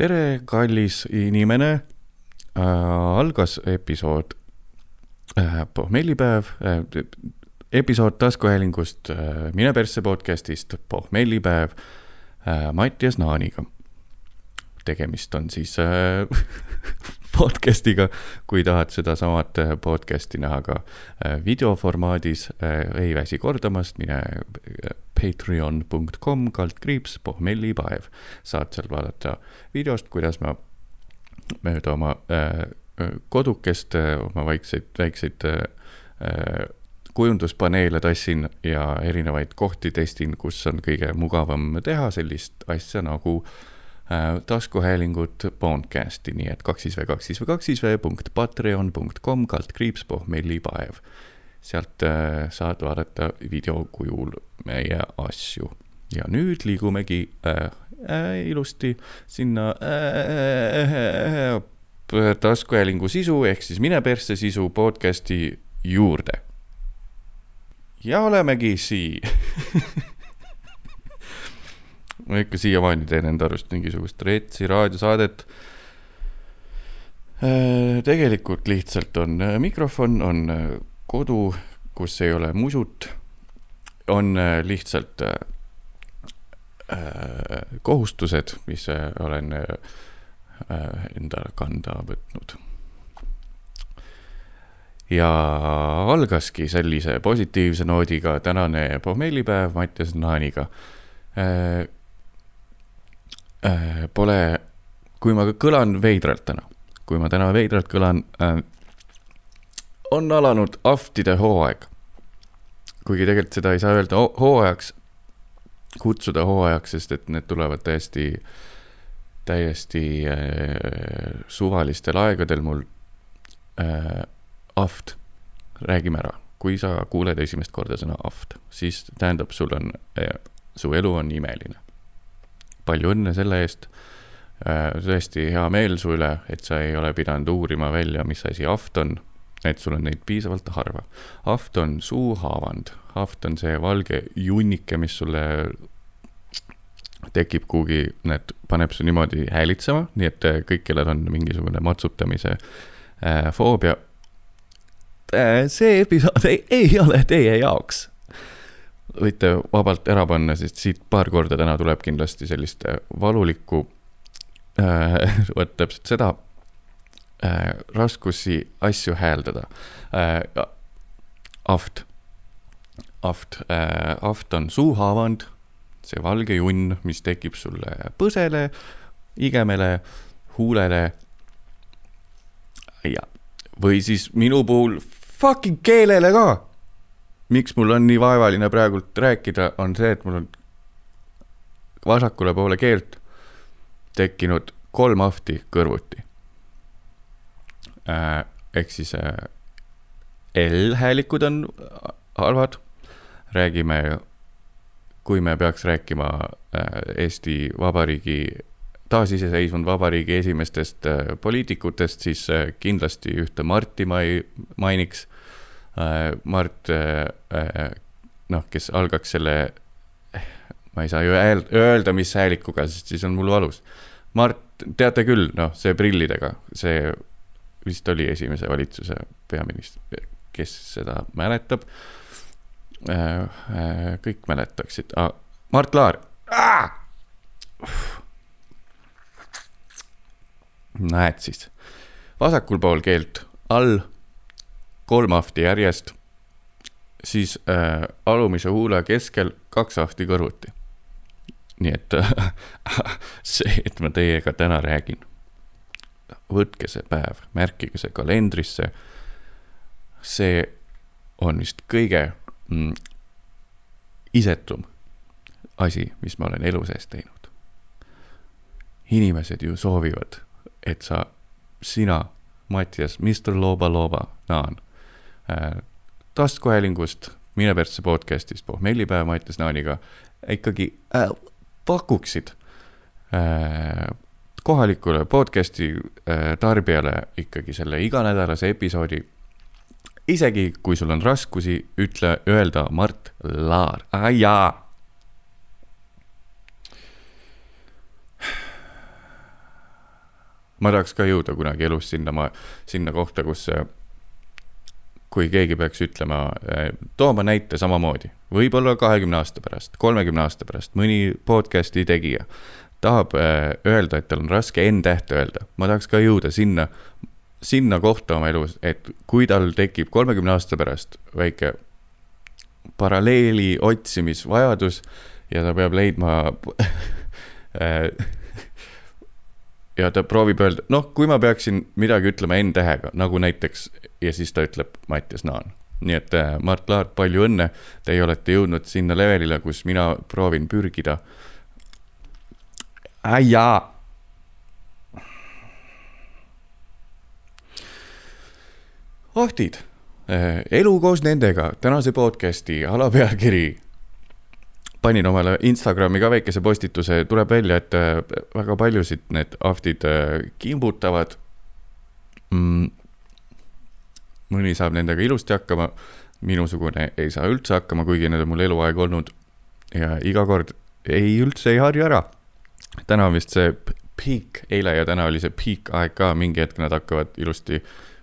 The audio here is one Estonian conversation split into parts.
tere, kallis inimene äh,. algas episood äh, pohmellipäev äh,, episood taskuhäälingust äh, Mine persse podcast'ist pohmellipäev äh, Mattias Naaniga. tegemist on siis äh, podcast'iga, kui tahad sedasamat äh, podcast'i näha ka äh, videoformaadis äh,, ei väsi kordamast, mine patreon.com kaldkriips pohmellipaev. saad seal vaadata videost, kuidas ma mööda oma äh, kodukest äh, oma väikseid, väikseid äh, kujunduspaneele tassin ja erinevaid kohti testin, kus on kõige mugavam teha sellist asja nagu äh, taskuhäälingut podcast'i, nii et kaks siis V, kaks siis V, kaks siis V punkt patreon.com kaldkriips pohmellipaev. Sealt äh, saad vaadata video kujul meie asju. ja nüüd liigumegi äh, äh, ilusti sinna äh, äh, taskuhäälingu sisu ehk siis Mine persse sisu podcast'i juurde. ja olemegi siin ma ikka siiamaani teen enda arust mingisugust retsi raadiosaadet. tegelikult lihtsalt on mikrofon, on kodu, kus ei ole musut on äh, lihtsalt äh, äh, kohustused, mis olen enda kanda võtnud. ja algaski sellise positiivse noodiga tänane pohmellipäev Mattias Naaniga. Pole, kui ma kõlan veidralt täna, kui ma täna veidralt kõlan, on alanud aftide hooaeg kuigi tegelikult seda ei saa öelda hooajaks, kutsuda hooajaks, sest et need tulevad täiesti, täiesti äh, suvalistel aegadel mul äh,. ahv, räägime ära, kui sa kuuled esimest korda sõna ahv, siis tähendab, sul on äh,, su elu on imeline. palju õnne selle eest äh,, tõesti hea meel su üle, et sa ei ole pidanud uurima välja, mis asi ahv on et sul on neid piisavalt harva. aft on suuhaavand, aft on see valge junnike, mis sulle tekib kuhugi, need paneb su niimoodi häälitsema, nii et äh, kõik, kellel on mingisugune matsutamise äh, foobia äh,. see episood ei, ei ole teie jaoks. võite vabalt ära panna, sest siit paar korda täna tuleb kindlasti sellist äh, valulikku äh,, vot täpselt seda äh, raskusi asju hääldada äh,. aft, aft äh,, aft on suuhaavand, see valge junn, mis tekib sulle põsele, igemele, huulele. ja, või siis minu puhul fucking keelele ka. miks mul on nii vaevaline praegult rääkida, on see, et mul on vasakule poole keelt tekkinud kolm ahti kõrvuti ehk siis äh, L-häälikud on halvad. räägime, kui me peaks rääkima äh, Eesti Vabariigi, taasiseseisvunud vabariigi esimestest poliitikutest, siis kindlasti ühte Marti ma ei mainiks. Mart, noh, kes algaks selle, ma ei saa ju öelda, mis häälikuga, sest siis on mul valus. Mart, teate küll, noh, see prillidega, see vist oli esimese valitsuse peaminister, kes seda mäletab. Äh, äh, kõik mäletaksid ah,, Mart Laar ah!. näed siis, vasakul pool keelt all, kolm ahti järjest, siis äh, alumise huule keskel kaks ahti kõrvuti. nii et see, et ma teiega täna räägin võtke see päev, märkige see kalendrisse. see on vist kõige mm, isetum asi, mis ma olen elu sees teinud. inimesed ju soovivad, et sa, sina, Mattias, Mr Looba Looba, Naan äh,, taskuhäälingust, Mine persse podcast'ist, pohmellipäev Mattias Naaniga ikkagi äh, pakuksid äh, kohalikule podcast'i äh, tarbijale ikkagi selle iganädalase episoodi. isegi kui sul on raskusi, ütle, öelda Mart Laar jaa. ma tahaks ka jõuda kunagi elus sinna, ma, sinna kohta, kus kui keegi peaks ütlema, tooma näite samamoodi, võib-olla kahekümne aasta pärast, kolmekümne aasta pärast, mõni podcast'i tegija tahab öelda, et tal on raske N-tähte öelda, ma tahaks ka jõuda sinna, sinna kohta oma elus, et kui tal tekib kolmekümne aasta pärast väike paralleeli otsimisvajadus ja ta peab leidma ja ta proovib öelda, noh, kui ma peaksin midagi ütlema N-tähega, nagu näiteks, ja siis ta ütleb Mattias Naan. nii et äh, Mart Laart, palju õnne, teie olete jõudnud sinna levelile, kus mina proovin pürgida äh,. Jaa. ohtid äh,, elu koos nendega, tänase podcast'i alapealkiri panin omale Instagrami ka väikese postituse, tuleb välja, et äh, väga paljusid need ahvtid äh, kimbutavad mm,. mõni saab nendega ilusti hakkama, minusugune ei saa üldse hakkama, kuigi need on mul eluaeg olnud. ja iga kord ei, üldse ei harju ära. Täna on vist see peak, eile ja täna oli see peak aeg ka, mingi hetk nad hakkavad ilusti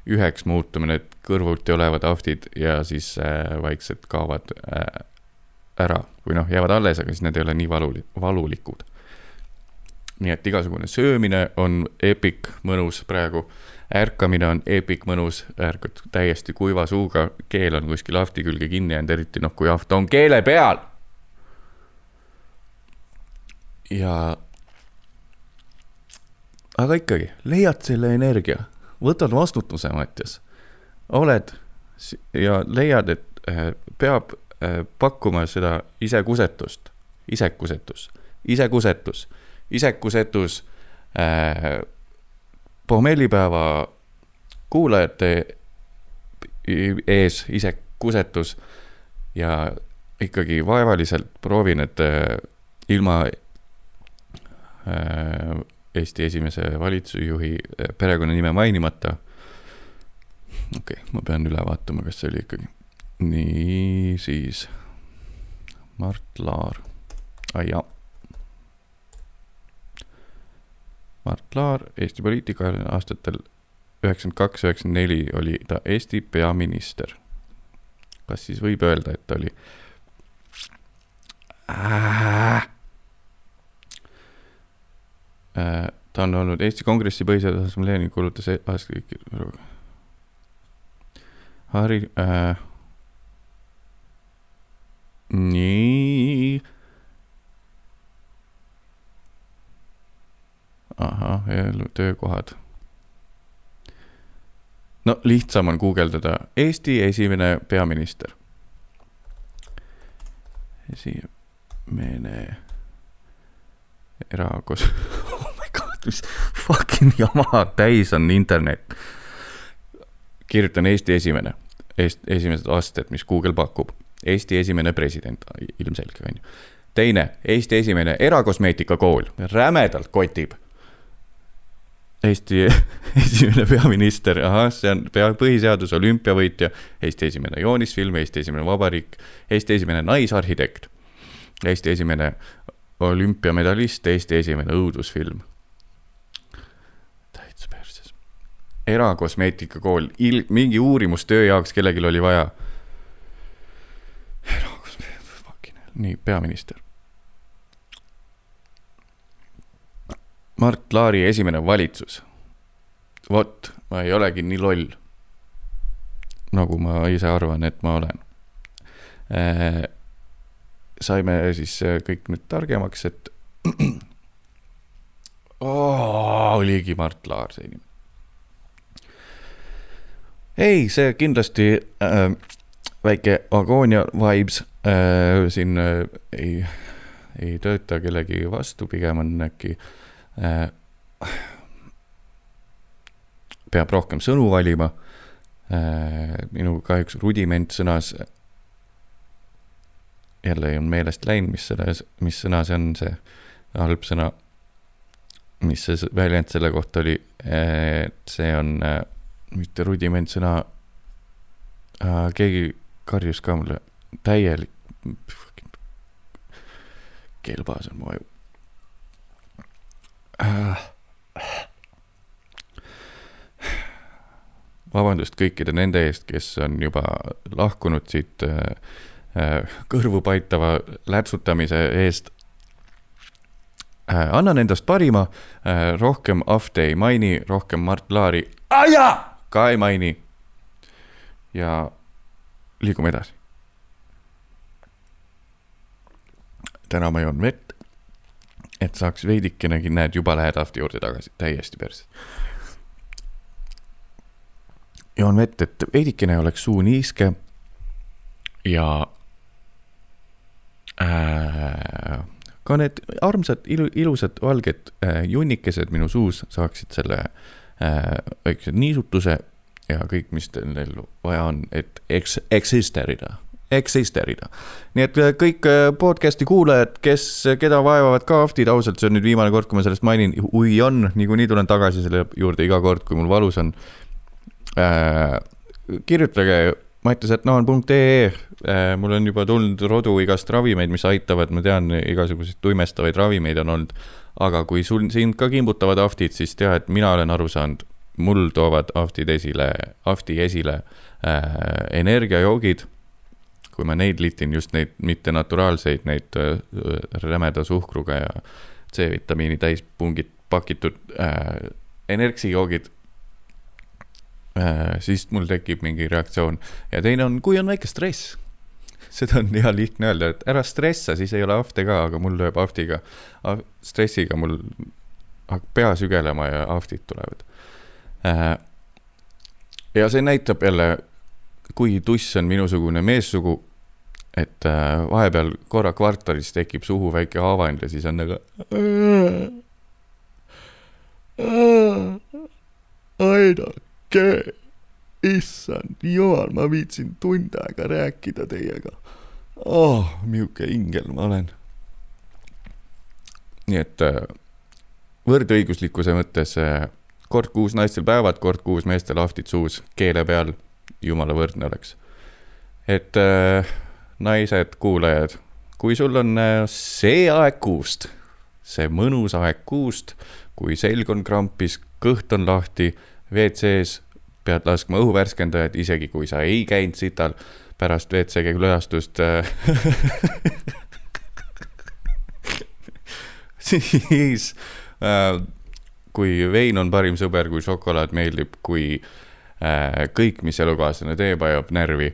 üheks muutuma, need kõrvuti olevad ahvtid ja siis äh, vaikselt kaovad äh, ära või noh, jäävad alles, aga siis need ei ole nii valu, valulikud. nii et igasugune söömine on epic mõnus praegu, ärkamine on epic mõnus, ärkad täiesti kuiva suuga, keel on kuskil ahvti külge kinni jäänud, eriti noh, kui ahv on keele peal. ja aga ikkagi, leiad selle energia, võtad vastutuse, Mattias, oled ja leiad, et eh, peab Äh, pakkuma seda isekusetust, isekusetus, isekusetus, isekusetus äh, pohmellipäeva kuulajate ees isekusetus. Ja ikkagi vaevaliselt proovin, et äh, ilma äh, Eesti esimese valitsusjuhi äh, perekonnanime mainimata. okei okay,, ma pean üle vaatama, kas see oli ikkagi niisiis, Mart Laar, ai jaa. Mart Laar, Eesti poliitika aastatel üheksakümmend kaks, üheksakümmend neli oli ta Eesti peaminister. kas siis võib öelda, et ta oli äh,? Ta on olnud Eesti Kongressi põhiseaduse assamblee ning kuulutas e-, Harri- äh,, nii. ahah, töökohad. no lihtsam on guugeldada Eesti esimene peaminister. esimene erakos oh my god, mis fucking jama täis on internet. kirjutan Eesti esimene, esimesed asted, mis Google pakub Eesti esimene president, ilmselge, on ju. teine, Eesti esimene erakosmeetikakool, rämedalt kotib. Eesti esimene peaminister, ahah, see on pea, põhiseadus, olümpiavõitja, Eesti esimene joonisfilm, Eesti esimene vabariik, Eesti esimene naisarhitekt, Eesti esimene olümpiamedalist, Eesti esimene õudusfilm. täitsa perses. erakosmeetikakool, il-, mingi uurimustöö jaoks kellelgi oli vaja nii, peaminister. Mart Laari esimene valitsus. vot, ma ei olegi nii loll. nagu ma ise arvan, et ma olen äh,. Saime siis äh, kõik nüüd targemaks, et oh, oligi Mart Laar see inimene. ei, see kindlasti äh, väike agoonia vibes äh, siin äh, ei, ei tööta kellegi vastu, pigem on äkki äh, peab rohkem sõnu valima äh,. minu kahjuks rudiment sõnas, jälle on meelest läinud, mis sõna, mis sõna see on, see halb sõna. mis see väljend selle kohta oli, see on äh, mitte rudiment sõna äh,, keegi karjus ka mulle täielik keelbaas on mu aju äh.. vabandust kõikide nende eest, kes on juba lahkunud siit äh, äh, kõrvu paitava läpsutamise eest äh,. annan endast parima äh,, rohkem Ahte ei maini, rohkem Mart Laari ka ei maini. ja liigume edasi. täna ma joon vett, et saaks veidikenegi, näed, juba lähed Ahti juurde tagasi, täiesti perse joon vett, et veidikene oleks suu niiske ja äh, ka need armsad ilu, ilusad valged äh, junnikesed minu suus saaksid selle äh, väikse niisutuse ja kõik, mis teil vaja on, et eks-, eksisteerida, eksisteerida. nii et äh, kõik äh, podcast'i kuulajad, kes, keda vaevavad ka aftid, ausalt, see on nüüd viimane kord, kui ma sellest mainin, kui on, niikuinii tulen tagasi selle juurde iga kord, kui mul valus on äh,. kirjutage mattisetnoon.ee äh,, mul on juba tulnud rodu igast ravimeid, mis aitavad, ma tean, igasuguseid tuimestavaid ravimeid on olnud. aga kui sul, sind ka kimbutavad aftid, siis tea, et mina olen aru saanud, mul toovad aftid esile, afti esile äh, energiajoogid. kui ma neid litin, just neid mittenaturaalseid, neid äh, rämeda suhkruga ja C-vitamiini täis pungid, pakitud äh, energiajoogid siis mul tekib mingi reaktsioon. ja teine on, kui on väike stress. seda on hea lihtne öelda, et ära stressa, siis ei ole ahte ka, aga mul lööb ahtiga, stressiga mul hakkab pea sügelema ja ahtid tulevad. Äh, ja see näitab jälle, kui tuss on minusugune meessugu, et äh, vahepeal korra kvartalis tekib suhu väike haavand ja siis on nagu. aidake okei, issand jumal, ma viitsin tund aega rääkida teiega. oh, milline ingel ma olen. nii et äh, võrdõiguslikkuse mõttes äh, kord kuus naistel päevad, kord kuus meestel ahvtid suus, keele peal, jumala võrdne oleks. et äh, naised, kuulajad, kui sul on see aeg kuust, see mõnus aeg kuust, kui selg on krampis, kõht on lahti WC-s pead laskma õhuvärskendajat, isegi kui sa ei käinud sital pärast WC külastust siis äh, kui vein on parim sõber, kui šokolaad meeldib, kui äh, kõik, mis elukaaslane teeb, ajab närvi.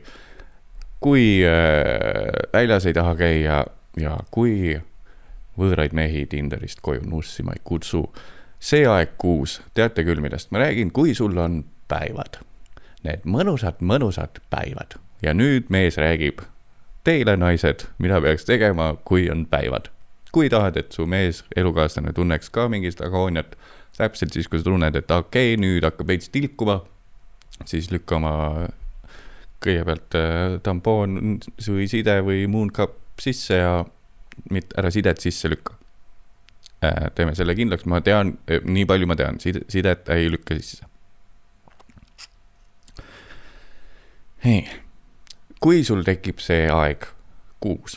kui äh, väljas ei taha käia ja kui võõraid mehi Tinderist koju nussima ei kutsu see aeg kuus, teate küll, millest ma räägin, kui sul on päevad. Need mõnusad, mõnusad päevad. ja nüüd mees räägib teile, naised, mida peaks tegema, kui on päevad. kui tahad, et su mees, elukaaslane tunneks ka mingit agooniat, täpselt siis, kui sa tunned, et okei okay,, nüüd hakkab veits tilkuma, siis lükka oma kõigepealt äh, tampoon või side või mooncup sisse ja mitte ära sidet sisse lükka teeme selle kindlaks, ma tean, äh, nii palju ma tean, side, sidet ei lükka sisse. nii, kui sul tekib see aeg kuus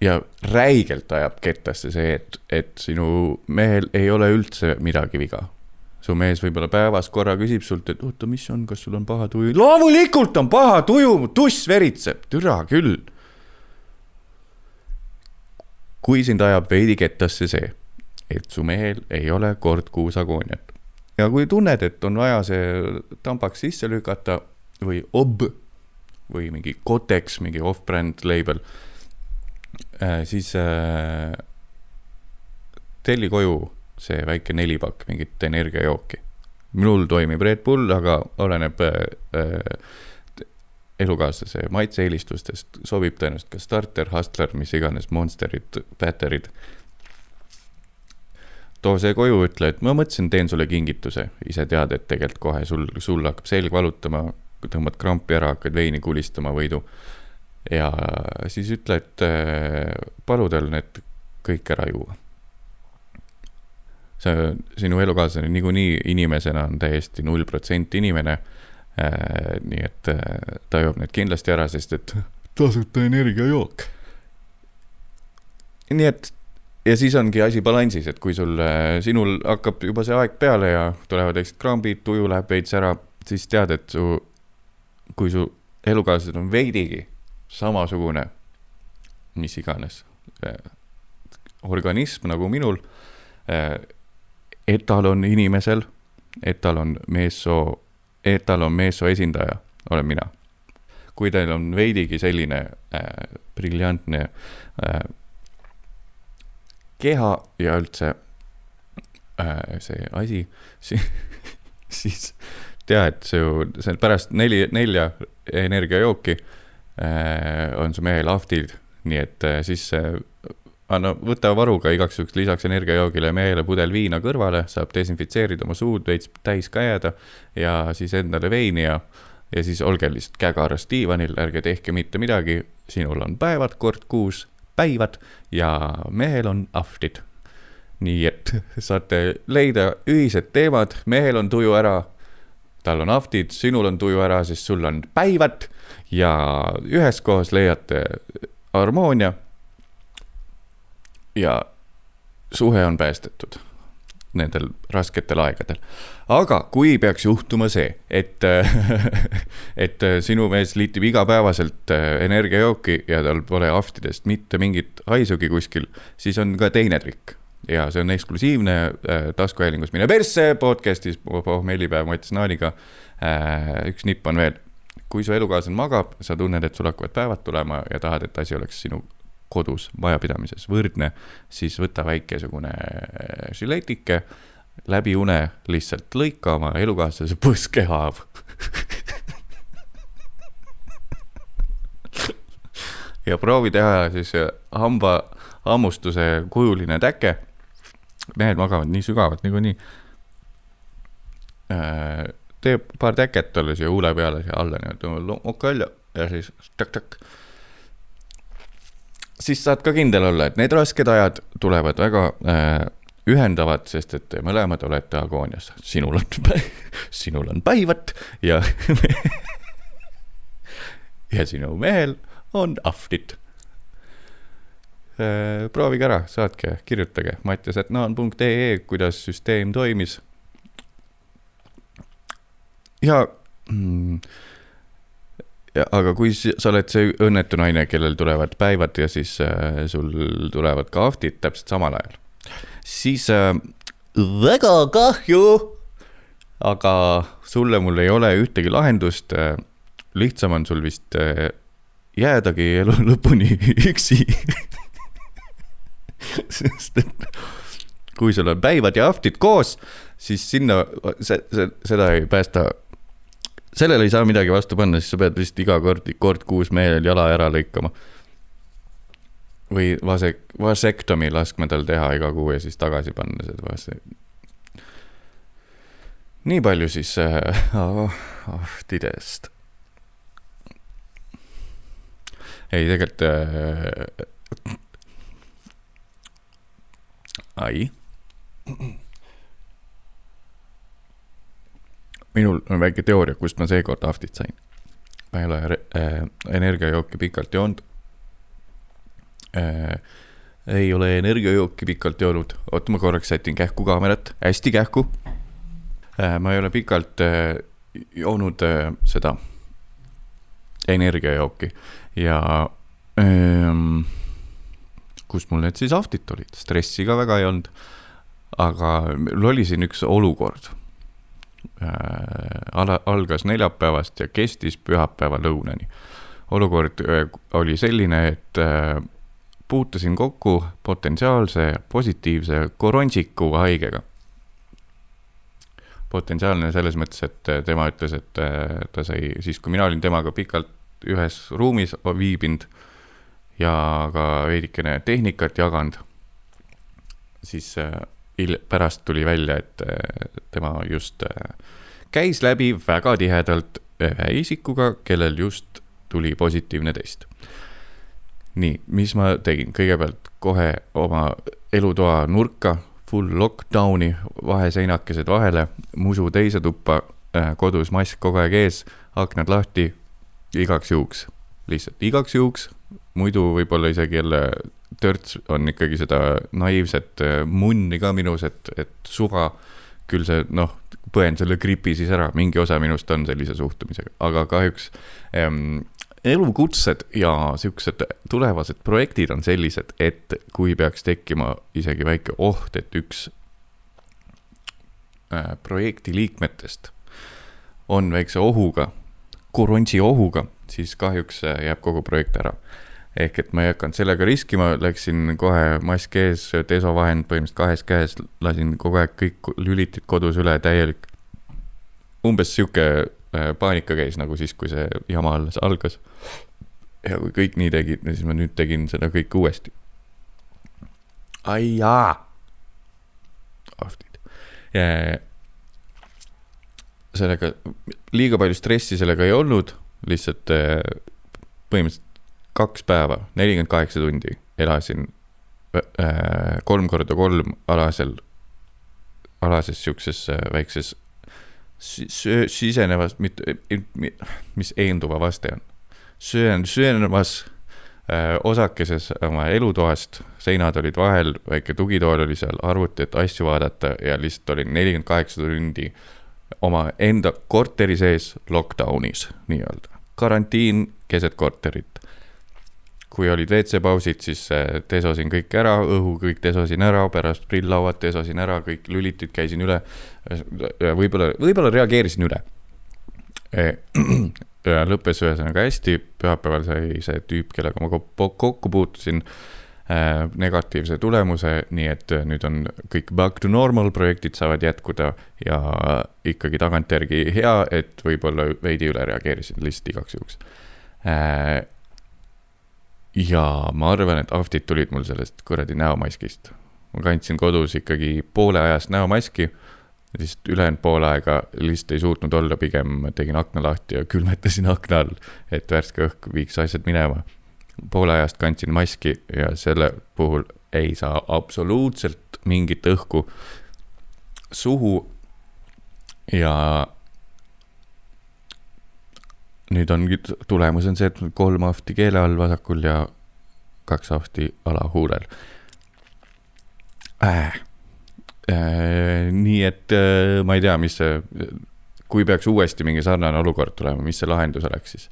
ja räigelt ajab kettasse see, et, et sinu mehel ei ole üldse midagi viga. su mees võib-olla päevas korra küsib sult, et oota, mis on, kas sul on paha tuju? loomulikult on paha tuju, tuss veritseb, türa küll kui sind ajab veidi kettasse see, et su mehel ei ole kord kuus agooniat ja kui tunned, et on vaja see tambaks sisse lükata või ob või mingi Kotex, mingi off-brand label äh,, siis äh, telli koju see väike nelipakk mingit energiajooki. minul toimib Red Bull, aga oleneb äh, äh elukaaslase maitse-eelistustest sobib tõenäoliselt ka starter, hustler, mis iganes, monsterid, batterid. too see koju, ütle, et ma mõtlesin, teen sulle kingituse, ise tead, et tegelikult kohe sul, sul hakkab selg valutama, tõmbad krampi ära, hakkad veini kulistama võidu. ja siis ütle, et äh, palu tal need kõik ära juua. see, sinu elukaaslane niikuinii inimesena on täiesti null protsenti inimene nii et äh, ta joob need kindlasti ära, sest et tasuta energiajook. nii et ja siis ongi asi balansis, et kui sul, sinul hakkab juba see aeg peale ja tulevad väiksed krambid, tuju läheb veits ära, siis tead, et su, kui su elukaaslased on veidigi samasugune, mis iganes organism nagu minul, etalon inimesel, etalon meessoo, etalon meessoo esindaja olen mina. kui teil on veidigi selline äh, briljantne äh, keha ja üldse äh, see asi, siis, siis tea, et ju, see pärast neli, nelja energiajooki äh, on su mehel ahvtid, nii et äh, siis äh, anna, võta varuga igaks juhuks lisaks energiajoogile mehele pudel viina kõrvale, saab desinfitseerida oma suud veits täis ka jääda ja siis endale veini ja ja siis olge lihtsalt käekarras diivanil, ärge tehke mitte midagi, sinul on päevad kord kuus, päivad ja mehel on ahvtid. nii et saate leida ühised teemad, mehel on tuju ära, tal on ahvtid, sinul on tuju ära, siis sul on päivad ja üheskoos leiate harmoonia. Ja suhe on päästetud nendel rasketel aegadel. aga kui peaks juhtuma see, et et sinu mees liitib igapäevaselt äh, energiajooki ja tal pole ahvtidest mitte mingit haisugi kuskil, siis on ka teine trikk ja see on eksklusiivne äh, taskuhäälingus Mine persse podcast'is pohmellipäev Mati Snaaniga äh,. üks nipp on veel, kui su elukaaslane magab, sa tunned, et sul hakkavad päevad tulema ja tahad, et asi oleks sinu kodus majapidamises võrdne, siis võta väikesugune äh, žiletike, läbi une lihtsalt lõika oma elukaaslase põsskehaav ja proovi teha siis äh, hamba hammustuse kujuline täke. mehed magavad nii sügavalt niikuinii. Äh, tee paar täket talle siia huule peale, siia alla niimoodi, okei välja ja siis takk-takk siis saad ka kindel olla, et need rasked ajad tulevad väga äh, ühendavad, sest et te mõlemad olete agoonias. sinul on, sinul on päivat ja ja sinu mehel on ahvtit äh,. proovige ära, saatke, kirjutage mattias.naan.ee, kuidas süsteem toimis. ja mm, aga kui sa oled see õnnetu naine, kellel tulevad päevad ja siis äh, sul tulevad ka ahvtid täpselt samal ajal, siis äh, väga kahju. aga sulle mul ei ole ühtegi lahendust äh,. lihtsam on sul vist äh, jäädagi elu lõpuni üksi sest et kui sul on päivad ja ahvtid koos, siis sinna, see, see, seda ei päästa sellele ei saa midagi vastu panna, siis sa pead lihtsalt iga kord, kord kuus mehel jala ära lõikama. või vasek-, vasektomi laskma tal teha iga kuu ja siis tagasi panna seda vase-. nii palju siis äh, ahvtidest äh,. ei, tegelikult äh,. ai minul on väike teooria, kust ma seekord ahvtit sain. ma ei ole äh, energiajooki pikalt joonud äh,. ei ole energiajooki pikalt joonud, oota, ma korraks sätin kähku kaamerat, hästi kähku äh,. ma ei ole pikalt äh, joonud äh, seda energiajooki ja ähm, kust mul need siis ahvtid tulid, stressi ka väga ei olnud. aga mul oli siin üks olukord ala, algas neljapäevast ja kestis pühapäeva lõunani. olukord äh, oli selline, et äh, puutusin kokku potentsiaalse positiivse koronsiku haigega. potentsiaalne selles mõttes, et tema ütles, et ta sai siis, kui mina olin temaga pikalt ühes ruumis viibinud ja ka veidikene tehnikat jaganud, siis hil-, pärast tuli välja, et tema just äh, käis läbi väga tihedalt ühe isikuga, kellel just tuli positiivne test. nii, mis ma tegin, kõigepealt kohe oma elutoa nurka, full lockdown'i, vaheseinakesed vahele, musu teise tuppa, äh, kodus mask kogu aeg ees, aknad lahti, igaks juhuks, lihtsalt igaks juhuks, muidu võib-olla isegi jälle törts on ikkagi seda naiivset äh, munni ka minus, et, et suva, küll see noh, põen selle gripi siis ära, mingi osa minust on sellise suhtumisega, aga kahjuks ähm, elukutsed ja siuksed tulevased projektid on sellised, et kui peaks tekkima isegi väike oht, et üks äh, projekti liikmetest on väikse ohuga, korrontsi ohuga, siis kahjuks äh, jääb kogu projekt ära. Ehk et ma ei hakanud sellega riskima, läksin kohe mask ees, desovahend põhimõtteliselt kahes käes, lasin kogu aeg kõik lülitid kodus üle, täielik. umbes sihuke äh, paanika käis nagu siis, kui see jama alles algas. ja kui kõik nii tegid, siis ma nüüd tegin seda kõike uuesti. ai jaa. ahvid sellega, liiga palju stressi sellega ei olnud, lihtsalt eh, põhimõtteliselt kaks päeva, nelikümmend kaheksa tundi elasin äh, kolm korda kolm alasel, alases siukses väikses sisenevas, mitte, mis eenduva vaste on, söön, söönevas äh, osakeses oma elutoast, seinad olid vahel, väike tugitool oli seal, arvuti, et asju vaadata ja lihtsalt olin nelikümmend kaheksa tundi äh, oma enda korteri sees lockdownis nii-öelda, karantiin keset korterit. Kui olid WC-pausid, siis desosin äh, kõik ära, õhu kõik desosin ära, pärast prilllauad desosin ära, kõik lülitid käisin üle. võib-olla, võib-olla reageerisin üle. lõppes ühesõnaga hästi, pühapäeval sai see tüüp, kellega ma kokku puutusin Äh, negatiivse tulemuse, nii et nüüd on kõik back to normal, projektid saavad jätkuda ja ikkagi tagantjärgi hea, et võib-olla veidi üle reageerisin lihtsalt igaks juhuks. Ja ma arvan, et ahvtid tulid mul sellest kuradi näomaskist. ma kandsin kodus ikkagi poole ajast näomaski, siis ülejäänud pool aega lihtsalt ei suutnud olla, pigem tegin akna lahti ja külmetasin akna all, et värske õhk viiks asjad minema poole ajast kandsin maski ja selle puhul ei saa absoluutselt mingit õhku suhu. ja nüüd ongi, tulemus on see, et kolm ahti keele all vasakul ja kaks ahti alahuulel. Äh.. Äh, nii et äh, ma ei tea, mis see, kui peaks uuesti mingi sarnane olukord tulema, mis see lahendus oleks siis?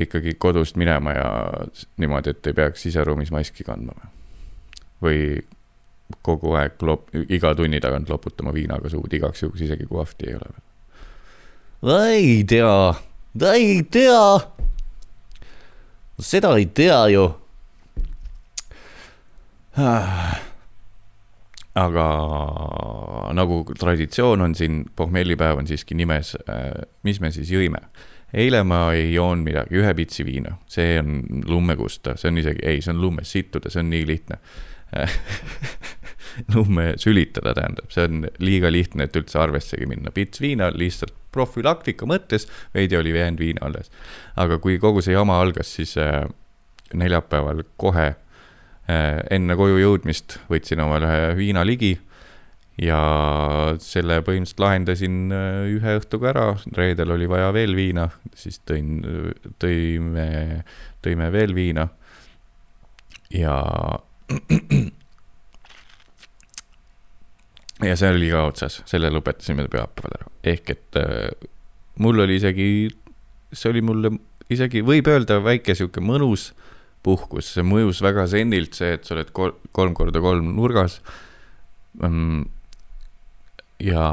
Ikkagi kodust minema ja niimoodi, et ei peaks siseruumis maski kandma või? Kogu aeg lop-, iga tunni tagant loputama viinaga suud igaks juhuks, isegi kui ahti ei ole veel. ei tea, ei tea. seda ei tea ju. aga nagu traditsioon on siin, pohmellipäev on siiski nimes, mis me siis jõime eile ma ei joonud midagi, ühe pitsi viina, see on lummekusta, see on isegi, ei, see on lummes sittuda, see on nii lihtne lumme sülitada tähendab, see on liiga lihtne, et üldse arvessegi minna, pits viina lihtsalt profülaktika mõttes, veidi oli jäänud viina alles. aga kui kogu see jama algas, siis äh, neljapäeval kohe äh, enne koju jõudmist võtsin omale ühe viina ligi ja selle põhimõtteliselt lahendasin äh, ühe õhtuga ära, reedel oli vaja veel viina, siis tõin, tõime, tõime veel viina. ja. ja see oli ka otsas, selle lõpetasime pühapäeval ära, ehk et äh, mul oli isegi, see oli mulle isegi, võib öelda, väike sihuke mõnus puhkus, see mõjus väga senilt, see, et sa oled kolm korda kolm nurgas. Mm, ja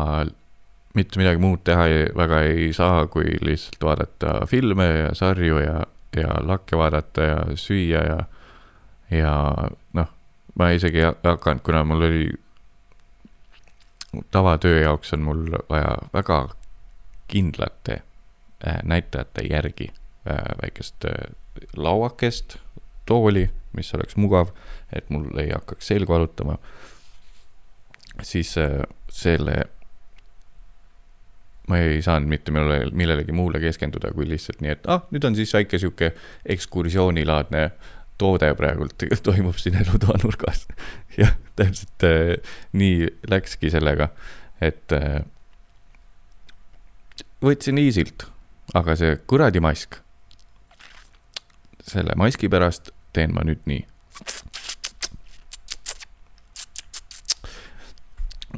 mitte midagi muud teha ei, väga ei saa, kui lihtsalt vaadata filme ja sarju ja, ja lakke vaadata ja süüa ja, ja noh, ma isegi ei hakanud, kuna mul oli tavatöö jaoks on mul vaja väga kindlate äh, näitajate järgi äh, väikest äh, lauakest, tooli, mis oleks mugav, et mul ei hakkaks selg valutama siis äh, selle, ma ei saanud mitte millele, millelegi muule keskenduda, kui lihtsalt nii, et ah, nüüd on siis väike sihuke ekskursioonilaadne toode praegult toimub siin elutoa nurgas. jah, täpselt äh, nii läkski sellega, et äh, võtsin easy't, aga see kuradi mask. selle maski pärast teen ma nüüd nii.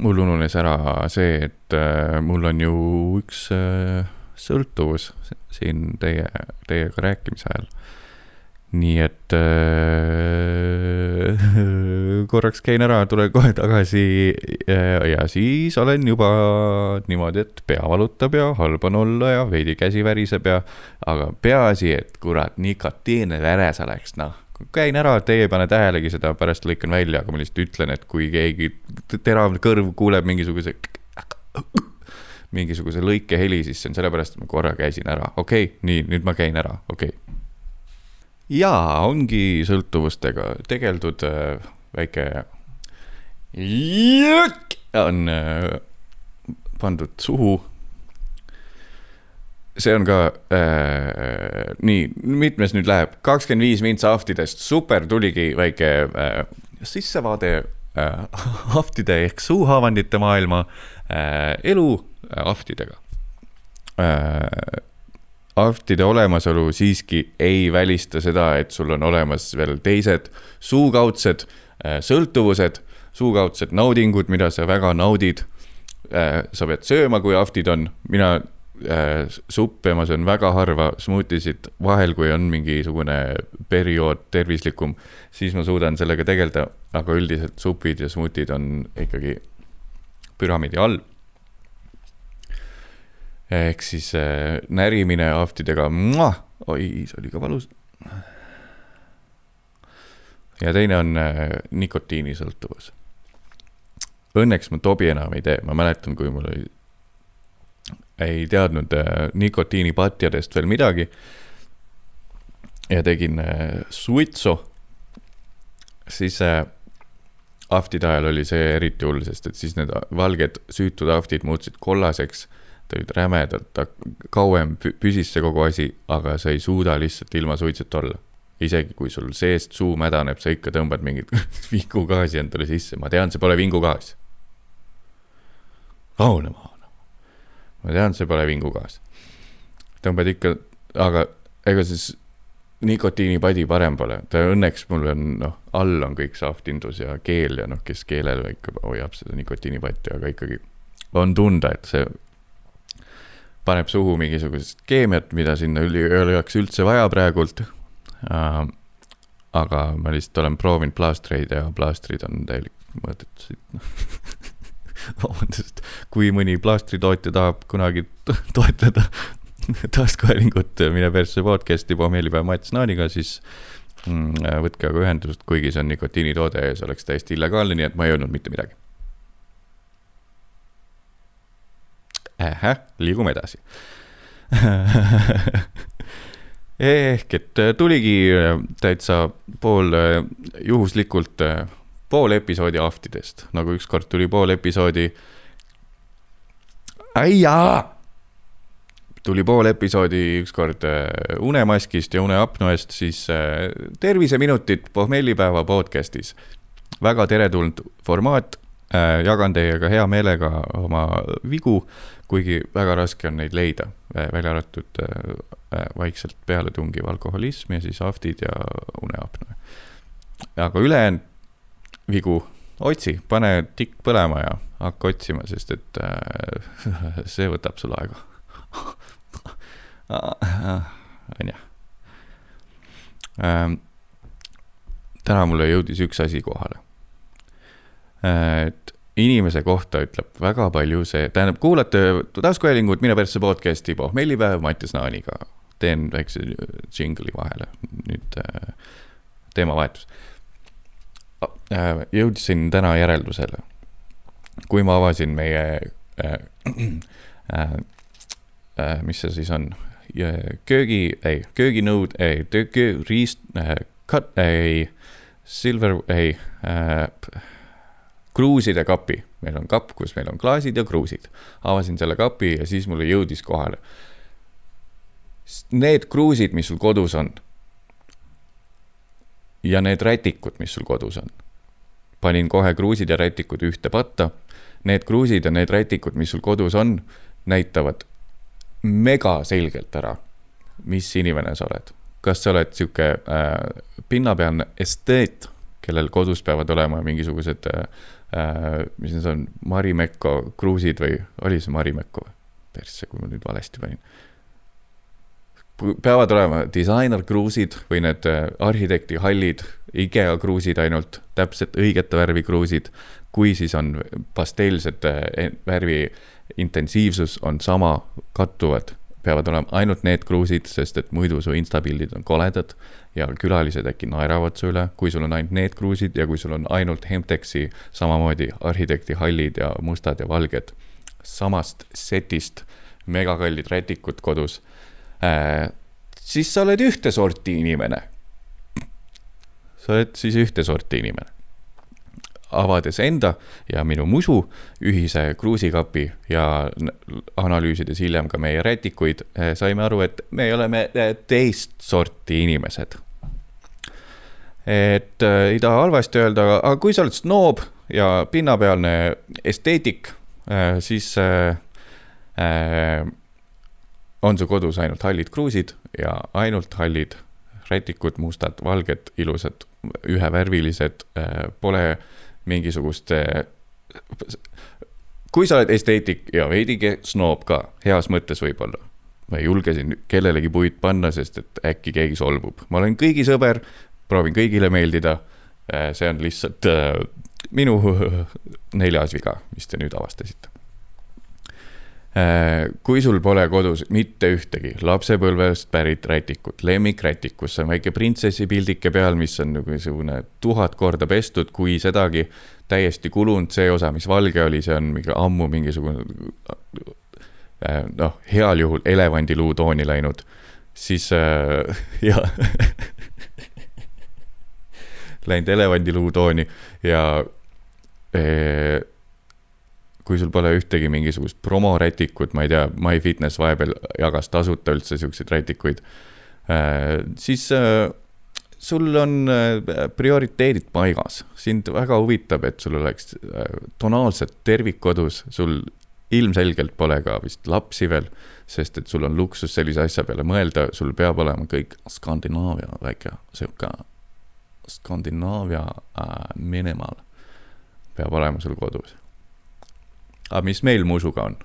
mul ununes ära see, et äh, mul on ju üks äh, sõltuvus siin teie, teiega rääkimise ajal nii et äh, korraks käin ära, tulen kohe tagasi. Ja, ja siis olen juba niimoodi, et pea valutab ja halb on olla ja veidi käsi väriseb ja, aga peaasi, et kurat, nikotiini veres oleks, noh. Käin ära, teie ei pane tähelegi seda, pärast lõikan välja, aga ma lihtsalt ütlen, et kui keegi terav kõrv kuuleb mingisuguse mingisuguse lõikeheli, siis see on sellepärast, et ma korra käisin ära, okei okay,, nii, nüüd ma käin ära, okei. okay.. Jaa, ongi sõltuvustega tegeldud äh, väike on äh, pandud suhu. See on ka äh,, nii, mitmes nüüd läheb, kakskümmend viis mintsa ahvtidest, super, tuligi väike äh, sissevaade äh, ahvtide ehk suuhaavandite maailma äh, elu äh, ahvtidega äh,. Ahvtide olemasolu siiski ei välista seda, et sul on olemas veel teised suukaudsed äh, sõltuvused, suukaudsed naudingud, mida sa väga naudid äh,. sa pead sööma, kui ahvtid on, mina äh, suppe ma söön väga harva, smuutisid vahel, kui on mingisugune periood tervislikum, siis ma suudan sellega tegeleda, aga üldiselt supid ja smuutid on ikkagi püramiidi all. Ehk siis äh, närimine ahvtidega, oi, see oli ka valus. ja teine on äh, nikotiinisõltuvus. Õnneks ma tobi enam ei tee, ma mäletan, kui mul oli ei teadnud äh, nikotiinipatjadest veel midagi. ja tegin äh, suitsu, siis äh, ahvtide ajal oli see eriti hull, sest et siis need valged süütud ahvtid muutusid kollaseks. Ta olid rämedalt, kauem püsis see kogu asi, aga sa ei suuda lihtsalt ilma suitsuta olla. isegi kui sul seest suu mädaneb, sa ikka tõmbad mingit vingugaasi endale sisse, ma tean, see pole vingugaas. rahunema ma tean, see pole vingugaas. tõmbad ikka, aga ega siis nikotiinipadi parem pole, ta õnneks mul on noh, all on kõik sahvtindus ja keel ja noh, kes keelel ikka hoiab seda nikotiinipatti, aga ikkagi on tunda, et see paneb suhu mingisugust keemiat, mida sinna üli, ei oleks üldse vaja praegult äh,. aga ma lihtsalt olen proovinud plaastreid ja plaastrid on täielik mõõdetud vabandust, kui mõni plaastritootja tahab kunagi toetada taskuhäälingut Mine persse podcast'i pohmeelipäev Mats Naaniga, siis mm, võtke aga ühendust, kuigi see on nikotiinitoode ja see oleks täiesti illegaalne, nii et ma ei öelnud mitte midagi. Ähä, liigume edasi ehk et tuligi täitsa pool juhuslikult pool episoodi ahvtidest, nagu ükskord tuli pool episoodi. äia! tuli pool episoodi ükskord äh, unemaskist ja uneapnoest, siis äh, terviseminutid pohmellipäeva podcast'is. väga teretulnud formaat, äh, jagan teiega hea meelega oma vigu, kuigi väga raske on neid leida, välja arvatud vaikselt pealetungiv alkoholism ja siis ahvtid ja uneapnoe. aga ülejäänud vigu, otsi, pane tikk põlema ja hakka otsima, sest et äh, see võtab sul aega. onju. Ähm, täna mulle jõudis üks asi kohale. et inimese kohta ütleb väga palju see, tähendab, kuulate taskuhäälingut Mine persse podcast'i pohmellipäev Mattias Naaniga. teen väikse džingli vahele, nüüd äh, teemavahetus. Äh, jõudsin täna järeldusele, kui ma avasin meie äh, äh, äh, mis see siis on, köögi, ei, kööginõud, ei, riist äh,, cut, ei, silver, ei äh,, kruuside kapi. meil on kapp, kus meil on klaasid ja kruusid. avasin selle kapi ja siis mulle jõudis kohale. Need kruusid, mis sul kodus on ja need rätikud, mis sul kodus on. panin kohe kruusid ja rätikud ühte patta. Need kruusid ja need rätikud, mis sul kodus on, näitavad mega selgelt ära, mis inimene sa oled. kas sa oled sihuke äh, pinnapealne esteet, kellel kodus peavad olema mingisugused äh, mis need on, Marimekko kruusid või oli see Marimekko või? persse, kui ma nüüd valesti panin. peavad olema disainerkruusid või need äh, arhitekti hallid, IKEA kruusid ainult, täpselt õigete värvi kruusid. kui siis on pasteelsete äh, värvi intensiivsus on sama, kattuvad peavad olema ainult need kruusid, sest et muidu su instapildid on koledad ja külalised äkki naeravad su üle, kui sul on ainult need kruusid ja kui sul on ainult Hemtexi samamoodi arhitekti hallid ja mustad ja valged. Samast setist megakallid rätikud kodus. Äh,, siis sa oled ühte sorti inimene. sa oled siis ühte sorti inimene avades enda ja minu musu ühise kruusikapi ja analüüsides hiljem ka meie rätikuid, eh, saime aru, et me oleme eh, teist sorti inimesed. et äh, ei taha halvasti öelda, aga kui sa oled snoob ja pinnapealne esteetik siis on su kodus ainult hallid kruusid ja ainult hallid rätikud, mustad, valged, ilusad, ühevärvilised pole äh, mingisugust, kui sa oled esteetik ja veidike snoob ka, heas mõttes võib-olla. ma ei julge siin kellelegi puid panna, sest et äkki keegi solvub, ma olen kõigi sõber, proovin kõigile meeldida. see on lihtsalt äh, minu neljas viga, mis te nüüd avastasite Äh, kui sul pole kodus mitte ühtegi lapsepõlvest pärit rätikut, lemmikrätik, kus on väike printsessi pildike peal, mis on niisugune tuhat korda pestud, kui sedagi, täiesti kulunud, see osa, mis valge oli, see on mingi ammu mingisugune äh, noh, heal juhul elevandiluu tooni läinud, siis äh, jah. Läinud elevandiluu tooni ja äh, kui sul pole ühtegi mingisugust promorätikut, ma ei tea, MyFitness vahepeal jagas tasuta üldse siukseid rätikuid, äh, siis äh, sul on äh, prioriteedid paigas, sind väga huvitab, et sul oleks tonaalset tervikkodus, sul ilmselgelt pole ka vist lapsi veel, sest et sul on luksus sellise asja peale mõelda, sul peab olema kõik Skandinaavia väike sihuke Skandinaavia äh, minimal peab olema sul kodus aga mis meil musuga on?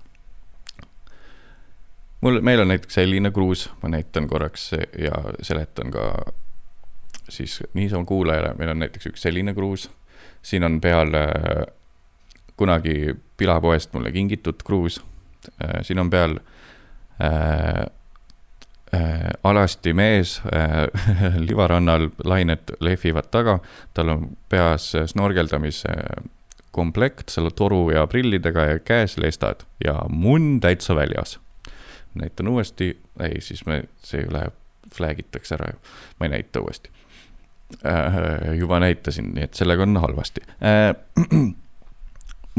mul, meil on näiteks selline kruus, ma näitan korraks ja seletan ka siis niisama kuulajale, meil on näiteks üks selline kruus. siin on peal äh, kunagi pilapoest mulle kingitud kruus. Äh, siin on peal äh, äh, alasti mees äh, livarannal, lained lehvivad taga, tal on peas snorgeldamise komplekt selle toru ja prillidega ja käes lestad ja munn täitsa väljas. näitan uuesti, ei, siis me, see läheb, flag itakse ära ju, ma ei näita uuesti äh,. juba näitasin, nii et sellega on halvasti äh,.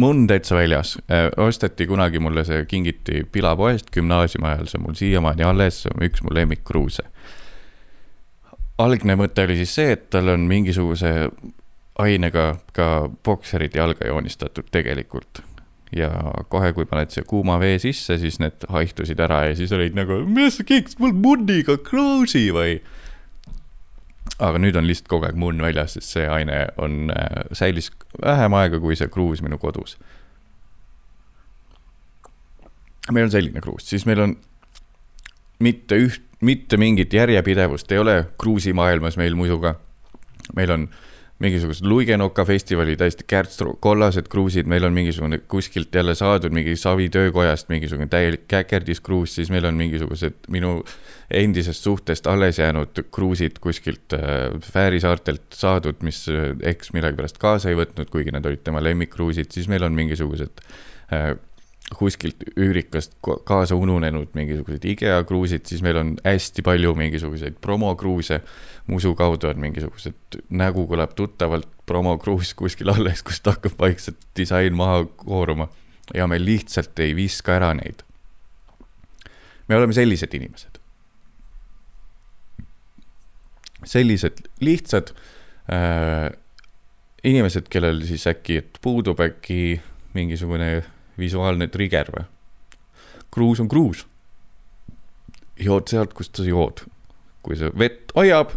munn täitsa väljas äh,, osteti kunagi mulle see, kingiti pilapoest gümnaasiumi ajal, see on mul siiamaani alles, see on üks mu lemmikkruuse algne mõte oli siis see, et tal on mingisuguse ainega ka bokserid jalga joonistatud tegelikult. ja kohe, kui paned siia kuuma vee sisse, siis need haihtusid ära ja siis olid nagu, mis keeksid mul munniga kruusi või. aga nüüd on lihtsalt kogu aeg munn väljas, sest see aine on, äh, säilis vähem aega kui see kruus minu kodus. meil on selline kruus, siis meil on mitte üht, mitte mingit järjepidevust ei ole kruusimaailmas meil muiduga. meil on äh, mingisugused Luigenoka festivali täiesti kärts kollased kruusid, meil on mingisugune kuskilt jälle saadud mingi Savi töökojast mingisugune täielik käkerdiskruus, siis meil on mingisugused minu endisest suhtest alles jäänud kruusid kuskilt äh, Fääri saartelt saadud, mis äh, eks millegipärast kaasa ei võtnud, kuigi need olid tema lemmikkruusid, siis meil on mingisugused äh, kuskilt üürikast kaasa ununenud mingisugused IKEA kruusid, siis meil on hästi palju mingisuguseid promokruuse musu kaudu on mingisugused, nägu kõlab tuttavalt, promokruus kuskil alles, kust hakkab vaikselt disain maha kooruma. ja me lihtsalt ei viska ära neid. me oleme sellised inimesed. sellised lihtsad äh, inimesed, kellel siis äkki, puudub äkki mingisugune visuaalne trigger või? kruus on kruus. jood sealt, kust sa jood. kui see vett hoiab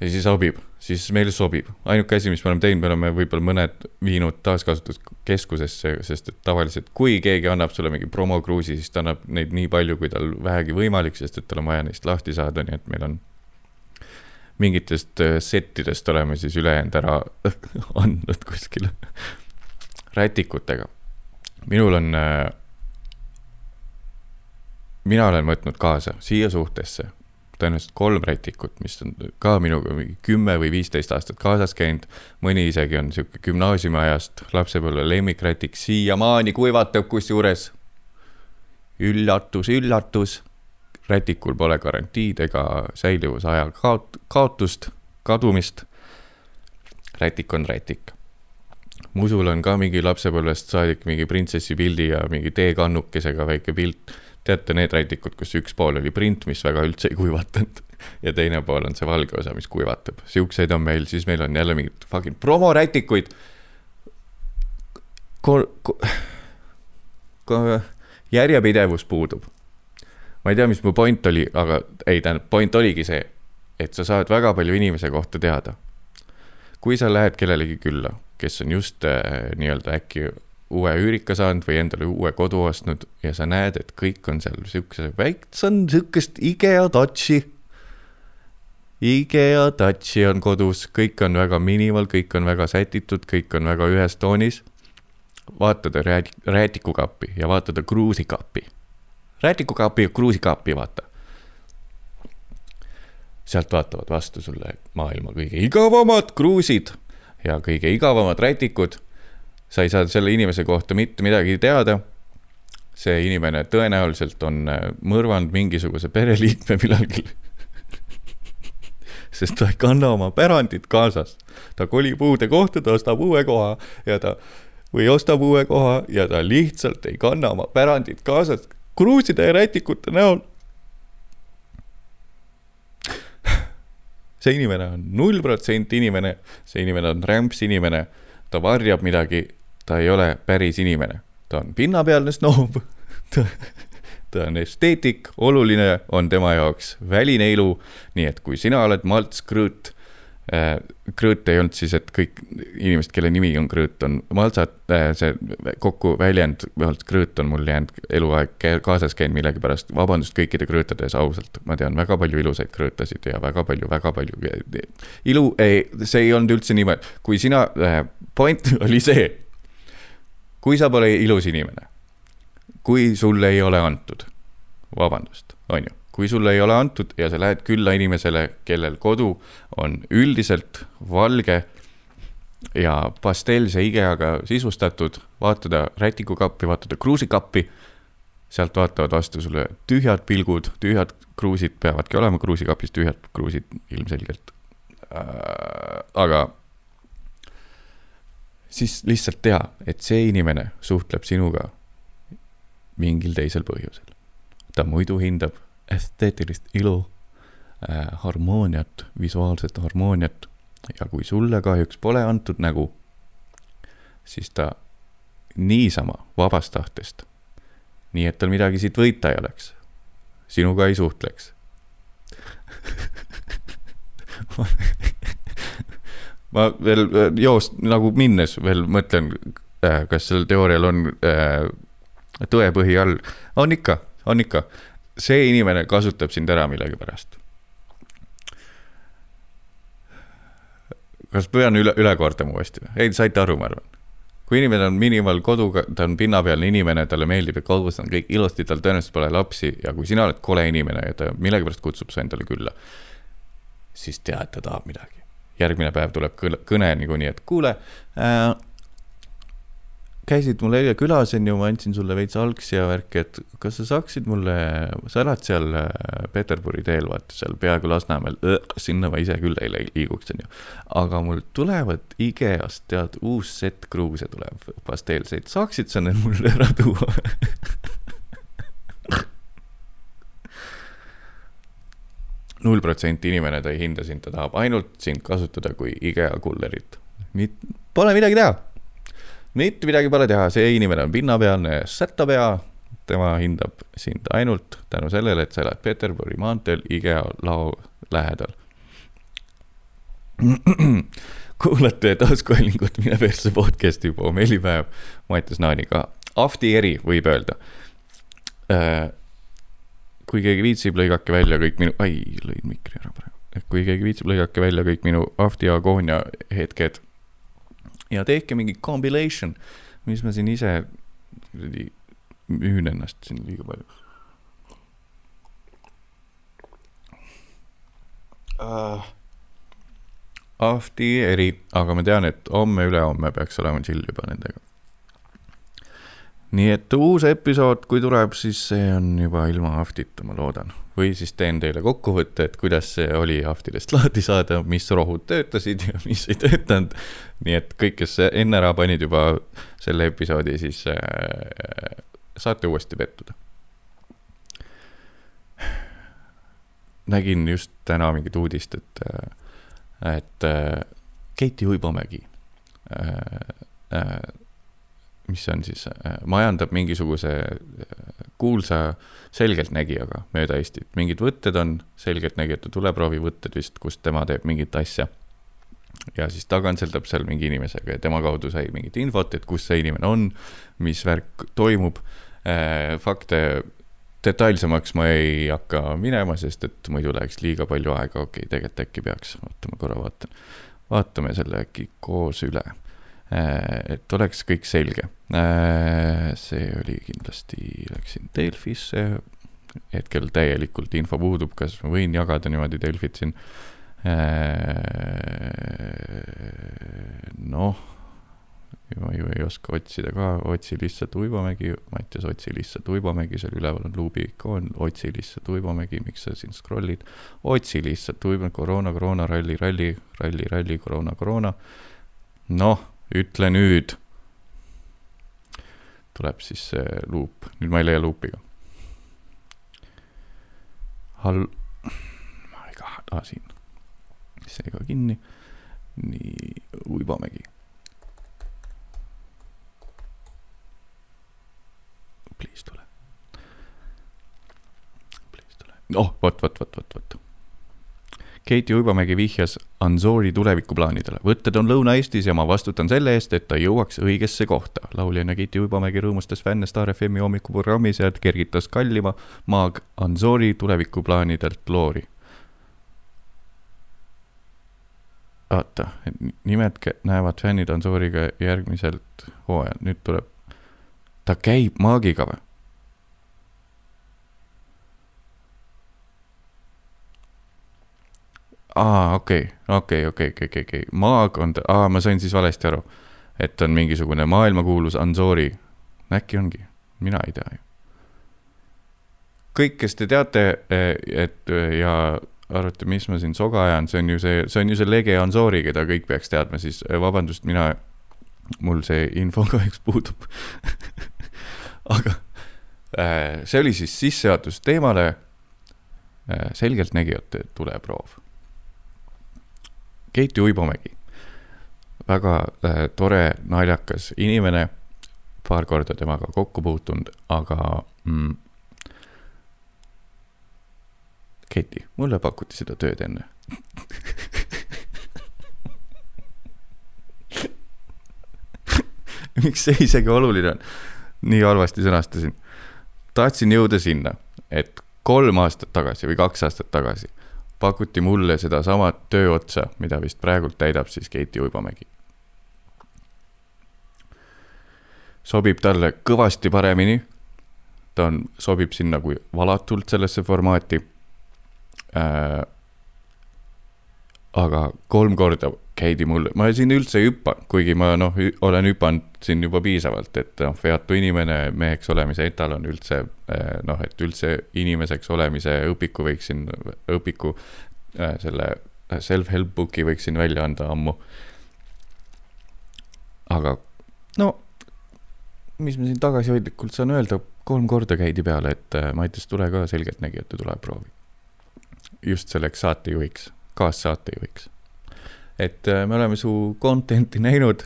ja siis sobib, siis meile sobib. ainuke asi, mis me oleme teinud, me oleme võib-olla mõned viinud taaskasutuskeskusesse, sest et tavaliselt, kui keegi annab sulle mingi promokruusi, siis ta annab neid nii palju, kui tal vähegi võimalik, sest et tal on vaja neist lahti saada, nii et meil on mingitest äh, settidest oleme siis ülejäänud ära andnud kuskile rätikutega. Minul on, äh, mina olen võtnud kaasa siia suhtesse tõenäoliselt kolm rätikut, mis on ka minuga mingi kümme või viisteist aastat kaasas käinud. mõni isegi on sihuke gümnaasiumiajast lapsepõlve lemmikrätik, siiamaani kuivatab kusjuures. üllatus, üllatus. rätikul pole garantiid ega säilivusaja kaot-, kaotust, kadumist. rätik on rätik musul on ka mingi lapsepõlvest saadik mingi printsessi pildi ja mingi teekannukesega väike pilt teate need rätikud, kus üks pool oli print, mis väga üldse ei kuivatanud ja teine pool on see valge osa, mis kuivatab. Siukseid on meil, siis meil on jälle mingid fucking promorätikuid. Ko-, ko-, ko-, järjepidevus puudub. ma ei tea, mis mu point oli, aga ei, tähendab, point oligi see, et sa saad väga palju inimese kohta teada. kui sa lähed kellelegi külla, kes on just äh, nii-öelda äkki uue üürika saanud või endale uue kodu ostnud ja sa näed, et kõik on seal siukese väikse, on siukest IKEA touch'i. IKEA touch'i on kodus, kõik on väga minimal, kõik on väga sätitud, kõik on väga ühes toonis. vaatada räät-, räätikukappi ja vaatada kruusikappi. räätikukappi ja kruusikappi, vaata. sealt vaatavad vastu sulle maailma kõige igavamad kruusid ja kõige igavamad rätikud sa ei saa selle inimese kohta mitte midagi teada. see inimene tõenäoliselt on äh, mõrvanud mingisuguse pereliikme millalgi sest ta ei kanna oma pärandit kaasas. ta kolib uude kohta, ta ostab uue koha ja ta või ostab uue koha ja ta lihtsalt ei kanna oma pärandit kaasas kruuside ja rätikute näol. See inimene on null protsenti inimene, see inimene on rämps inimene, ta varjab midagi ta ei ole päris inimene, ta on pinnapealne snoob ta, ta on esteetik, oluline on tema jaoks väline ilu, nii et kui sina oled Malts Krõõt Krõõt ei olnud siis, et kõik inimesed, kelle nimi on Krõõt, on Maltsad äh,, see kokku väljend, Malts Krõõt on mul jäänud eluaeg kaasas käinud millegipärast, vabandust kõikide krõõtade ees ausalt, ma tean väga palju ilusaid krõõtasid ja väga palju, väga palju ilu, ei, see ei olnud üldse niimoodi, kui sina äh,, point oli see kui sa pole ilus inimene, kui sulle ei ole antud, vabandust, on ju, kui sulle ei ole antud ja sa lähed külla inimesele, kellel kodu on üldiselt valge ja pastellse IKEA-ga sisustatud, vaatada rätikukappi, vaatada kruusikappi, sealt vaatavad vastu sulle tühjad pilgud, tühjad kruusid peavadki olema kruusikapis, tühjad kruusid ilmselgelt äh,. aga siis lihtsalt tea, et see inimene suhtleb sinuga mingil teisel põhjusel. ta muidu hindab esteetilist ilu äh,, harmooniat, visuaalset harmooniat ja kui sulle kahjuks pole antud nägu, siis ta niisama vabast tahtest, nii et tal midagi siit võita ei oleks, sinuga ei suhtleks ma veel äh, joost nagu minnes veel mõtlen, äh, kas sellel teoorial on äh, tõepõhi all. on ikka, on ikka. See inimene kasutab sind ära millegipärast. kas pean üle, üle kordama uuesti? ei, saite aru, ma arvan. kui inimene on minimal koduga, ta on pinnapealne inimene, talle meeldib, et kodus on kõik ilusti, tal tõenäoliselt pole lapsi ja kui sina oled kole inimene ja ta millegipärast kutsub su endale külla, siis tea, et ta tahab midagi järgmine päev tuleb kõne niikuinii, et kuule äh,. Käisid mul eile külas, on ju, ma andsin sulle veits algsi ja värki, et kas sa saaksid mulle, sa elad seal äh, Peterburi teel, vaata seal peaaegu Lasnamäel, sinna ma ise küll ei liiguks, on ju. aga mul tulevad IKEA-st, tead, uus sett kruuse tuleb, pasteelseid, saaksid sa need mulle ära tuua null protsenti inimene, ta ei hinda sind, ta tahab ainult sind kasutada kui IKEA kullerit. Pole midagi teha. Mitte midagi pole teha, see inimene on pinnapealne sättapea. tema hindab sind ainult tänu sellele, et sa elad Peterburi maanteel IKEA lao lähedal. kuulate taskuhäälingut Mine persse podcast'i pommellipäev Mattias Naaniga. Ahti eri, võib öelda. Äh, kui keegi viitsib, lõigake välja kõik minu, ai, lõin mikri ära praegu. kui keegi viitsib, lõigake välja kõik minu Ahti agoonia hetked. Ja tehke mingi compilation, mis ma siin ise kuradi müün ennast siin liiga palju uh ahti eri, aga ma tean, et homme-ülehomme peaks olema chill juba nendega. nii et uus episood, kui tuleb, siis see on juba ilma aftita, ma loodan. või siis teen teile kokkuvõtte, et kuidas see oli aftidest lahti saada, mis rohud töötasid ja mis ei töötanud. Nii et kõik, kes enne ära panid juba selle episoodi, siis äh, saate uuesti pettuda. nägin just täna mingit uudist, et äh, et äh, Keiti Uibomägi äh,, äh, mis on siis äh,, majandab mingisuguse äh, kuulsa selgeltnägijaga mööda Eestit, mingid võtted on selgeltnägijate tuleproovivõtted vist, kus tema teeb mingit asja. Ja siis ta kantseldab seal mingi inimesega ja tema kaudu sai mingit infot, et kus see inimene on, mis värk toimub äh,, fakte detailsemaks ma ei hakka minema, sest et muidu läheks liiga palju aega, okei okay,, tegelikult äkki peaks, oota ma korra vaatan. vaatame selle äkki koos üle. Äh, et oleks kõik selge. Äh, see oli kindlasti, läksin Delfisse, hetkel täielikult info puudub, kas ma võin jagada niimoodi Delfit siin. Äh, noh ma ju ei oska otsida ka, otsi lihtsalt Uibomägi, Mattias, otsi lihtsalt Uibomägi, seal üleval on luubi ikoon, otsi lihtsalt Uibomägi, miks sa siin scroll'id, otsi lihtsalt Uibomägi, koroona, koroona, ralli, ralli, ralli, ralli, koroona, koroona. noh, ütle nüüd. tuleb siis see luup, nüüd ma ei leia luupi ka. Hall-, ei taha, ah, siin, see ka kinni. nii, Uibomägi please tule. Please tule. oh, vot, vot, vot, vot, vot. Keiti Uibomägi vihjas Ansoori tulevikuplaanidele. võtted on Lõuna-Eestis ja ma vastutan selle eest, et ta jõuaks õigesse kohta. lauljana Keiti Uibomägi rõõmustas fänne Star FM-i hommikuprogrammis ja kergitas kallima maag Ansoori tulevikuplaanidelt loori. Vaata, nimed näevad fännid Ansooriga järgmiselt hooajal, nüüd tuleb ta käib maagiga või? aa, okei, okei, okei, okei, okei, okei, maag on ta, aa, ma sain siis valesti aru. et on mingisugune maailmakuulus Anzori. äkki ongi, mina ei tea ju. kõik, kes te teate, eh, et ja arvate, mis ma siin soga ajan, see on ju see, see on ju see lege Anzori, keda kõik peaks teadma, siis eh, vabandust, mina, mul see info kahjuks puudub aga äh, see oli siis sissejuhatus teemale äh, selgeltnägijate tuleproov. Keiti Uibomägi, väga äh, tore, naljakas inimene, paar korda temaga kokku puutunud, aga mm, Keiti, mulle pakuti seda tööd enne miks see isegi oluline on? nii halvasti sõnastasin. tahtsin jõuda sinna, et kolm aastat tagasi või kaks aastat tagasi pakuti mulle sedasama tööotsa, mida vist praegult täidab siis Keiti Uibomägi. sobib talle kõvasti paremini. ta on, sobib sinna kui valatult sellesse formaati äh,. aga kolm korda käidi mul, ma siin üldse ei hüppa, kuigi ma noh, olen hüpanud siin juba piisavalt, et noh, veatu inimene, meheks olemise etalon üldse eh, noh, et üldse inimeseks olemise õpiku võiksin, õpiku äh, selle self-help book'i võiksin välja anda ammu. aga no, mis ma siin tagasihoidlikult saan öelda, kolm korda käidi peale, et äh, Mattias, tule ka selgeltnägijate tuleproovi. Just selleks saatejuhiks, kaassaatejuhiks et äh, me oleme su content'i näinud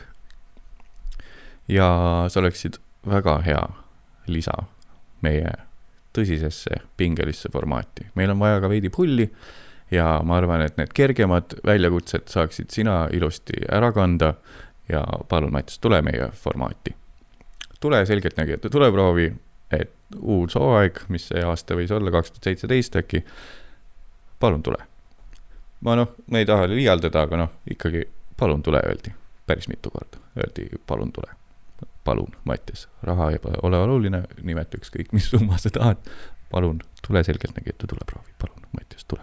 ja sa oleksid väga hea lisa meie tõsisesse pingelisse formaati. meil on vaja ka veidi pulli, ja ma arvan, et need kergemad väljakutsed saaksid sina ilusti ära kanda ja palun, Mats, tule meie formaati. tule selgeltnägijate tuleproovi, et uus hooaeg, mis see aasta võis olla, kaks tuhat seitseteist äkki, palun tule. ma noh, ma ei taha liialdada, aga noh, ikkagi palun tule, öeldi päris mitu korda, öeldi palun tule. palun, Mattias, raha ei ole oluline, nimeta ükskõik, mis summa sa tahad. palun tule selgeltnägijate tuleproovi, palun, Mattias, tule.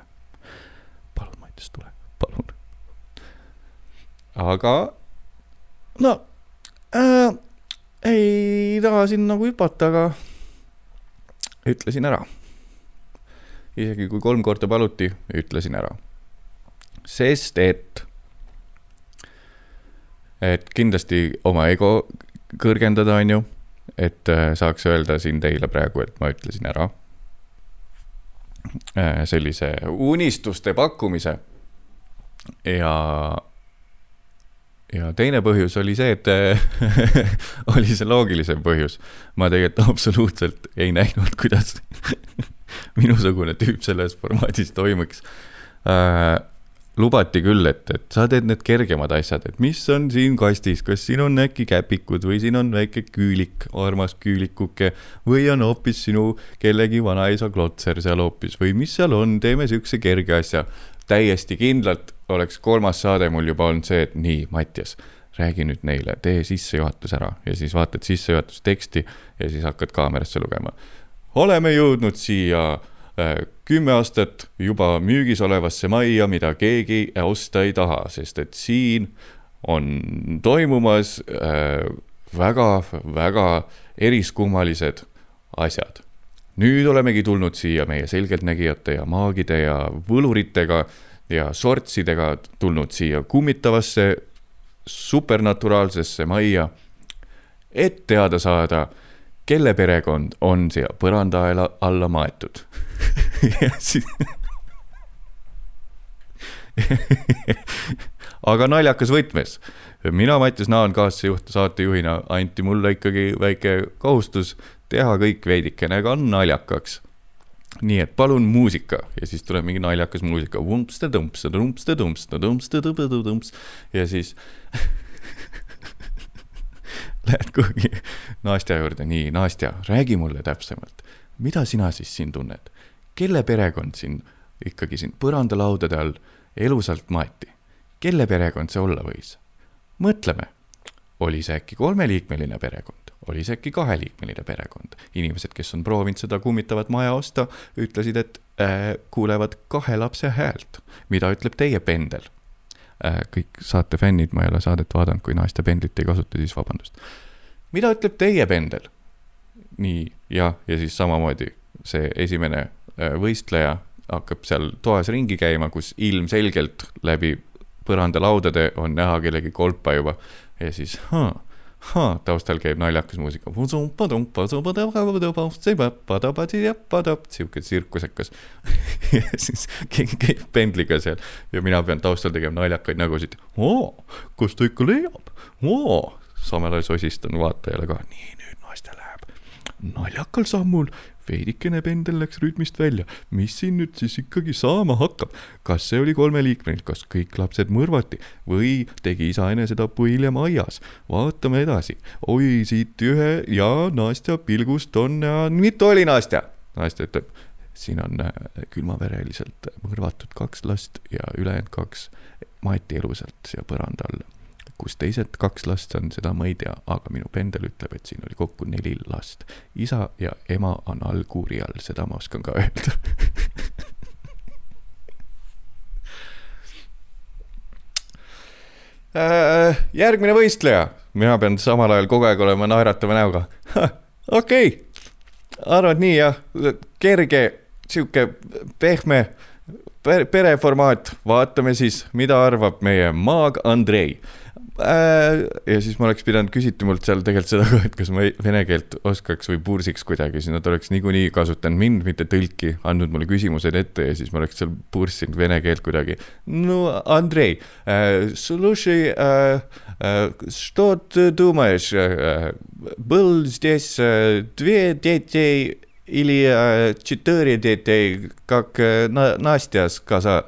palun, Mattias, tule, palun. aga no äh, ei taha siin nagu hüpata, aga ütlesin ära. Isegi kui kolm korda paluti, ütlesin ära. sest et, et kindlasti oma ego kõrgendada, on ju, et äh, saaks öelda siin teile praegu, et ma ütlesin ära äh, sellise unistuste pakkumise ja ja teine põhjus oli see, et oli see loogilisem põhjus. ma tegelikult absoluutselt ei näinud, kuidas minusugune tüüp selles formaadis toimuks äh,. lubati küll, et, et sa teed need kergemad asjad, et mis on siin kastis, kas siin on äkki käpikud või siin on väike küülik, armas küülikuke või on hoopis sinu kellegi vanaisa klotser seal hoopis või mis seal on, teeme siukse kerge asja täiesti kindlalt oleks kolmas saade mul juba olnud see, et nii, Mattias, räägi nüüd neile, tee sissejuhatus ära ja siis vaatad sissejuhatusteksti ja siis hakkad kaamerasse lugema. Oleme jõudnud siia äh, kümme aastat juba müügis olevasse majja, mida keegi osta ei taha, sest et siin on toimumas väga-väga äh, eriskummalised asjad. nüüd olemegi tulnud siia meie selgeltnägijate ja maagide ja võluritega ja sortsidega tulnud siia kummitavasse supernaturaalsesse majja, et teada saada, kelle perekond on siia põranda alla maetud aga naljakas võtmes. mina, Mattias Naan, kaassejuht, saatejuhina anti mulle ikkagi väike kohustus teha kõik veidikene ka naljakaks nii et palun muusika ja siis tuleb mingi naljakas muusika. ja siis lähed kuhugi Nastja juurde, nii, Nastja, räägi mulle täpsemalt, mida sina siis siin tunned? kelle perekond siin ikkagi siin põrandalaudade all elusalt maeti? kelle perekond see olla võis? mõtleme, oli see äkki kolmeliikmeline perekond? oli see äkki kaheliikmeline perekond. inimesed, kes on proovinud seda kummitavat maja osta, ütlesid, et äh, kuulevad kahe lapse häält. mida ütleb teie pendel? Kõik saate fännid, ma ei ole saadet vaadanud, kui naiste pendlit ei kasuta, siis vabandust. mida ütleb teie pendel? nii, jah, ja siis samamoodi see esimene äh, võistleja hakkab seal toas ringi käima, kus ilmselgelt läbi põrandalaudade on näha kellegi kolpa juba ja siis huh, taustal käib naljakas muusika. sihuke tsirkusekas ja siis keegi käib pendliga seal ja mina pean taustal tegema naljakaid nägusid. kus ta ikka leiab? samal ajal sosistan vaatajale ka. nii, nüüd naiste läheb naljakal sammul veidikene pendel läks rütmist välja, mis siin nüüd siis ikkagi saama hakkab? kas see oli kolmeliikmeline, kas kõik lapsed mõrvati või tegi isa enesetapu hiljem aias? vaatame edasi. oi, siit ühe ja Nastja pilgust on mitu oli Nastja? Nastja ütleb, siin on äh, külmavereliselt mõrvatud kaks last ja ülejäänud kaks maeti elusalt siia põranda alla kus teised kaks last on, seda ma ei tea, aga minu pendel ütleb, et siin oli kokku neli last. isa ja ema on all kuuri all, seda ma oskan ka öelda äh, järgmine võistleja, mina pean samal ajal kogu aeg olema naeratava näoga. okei okay., arvad nii jah, kerge, sihuke pehme pereformaat, vaatame siis, mida arvab meie maag Andrei Äh, ja siis ma oleks pidanud, küsiti mult seal tegelikult seda ka, et kas ma vene keelt oskaks või pursiks kuidagi, siis nad oleks niikuinii kasutanud mind, mitte tõlki, andnud mulle küsimused ette ja siis ma oleks seal purssinud vene keelt kuidagi. no Andrei äh,, слушай äh,, äh, что ты думаешь äh,? Был здесь äh, две дети или э, четыре детей, как э, На- Настя сказа,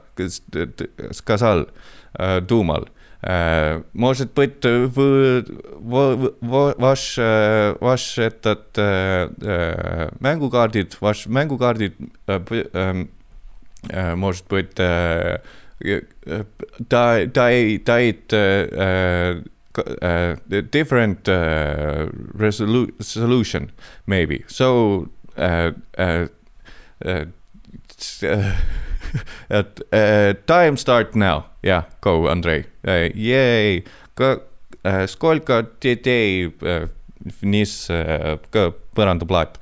сказал, э, думал. Э, Может быть, вы, вы- вы- ваш, э, ваш этот э, э, mängukardid, ваш mängukardid, э, п- эм, э, может быть, э, э, э, та- та- таит э, э, к- э, different uh, resolu- solution maybe so uh, uh, uh, et äh, uh, time start now, jah yeah,, go Andrei. Äh,, yay, äh, skolka tedei äh, vnis äh, põrandaplaat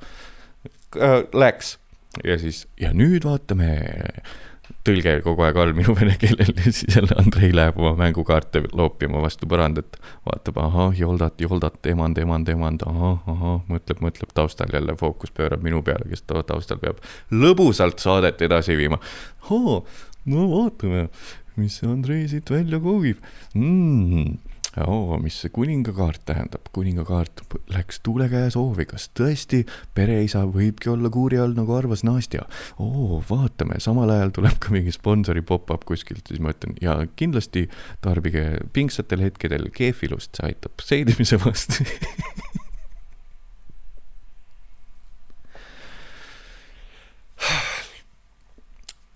äh,, läks. Ja siis ja nüüd vaatame tõlge kogu aeg all minu vene keelel ja siis jälle Andrei läheb oma mängukaarte loopima vastu põrandat. vaatab, ahah, joldat, joldat, emand, emand, emand, ahah, ahah, mõtleb, mõtleb taustal jälle fookus pöörab minu peale, kes ta- taustal peab lõbusalt saadet edasi viima. no vaatame, mis Andrei siit välja koogib mm.. Oo, mis see kuningakaart tähendab, kuningakaart läks tuule käe soovi, kas tõesti pereisa võibki olla kuuri all, nagu arvas Nastja? oo, vaatame, samal ajal tuleb ka mingi sponsori pop-up kuskilt, siis ma ütlen ja kindlasti tarbige pingsatel hetkedel keefilust, see aitab seedimise vastu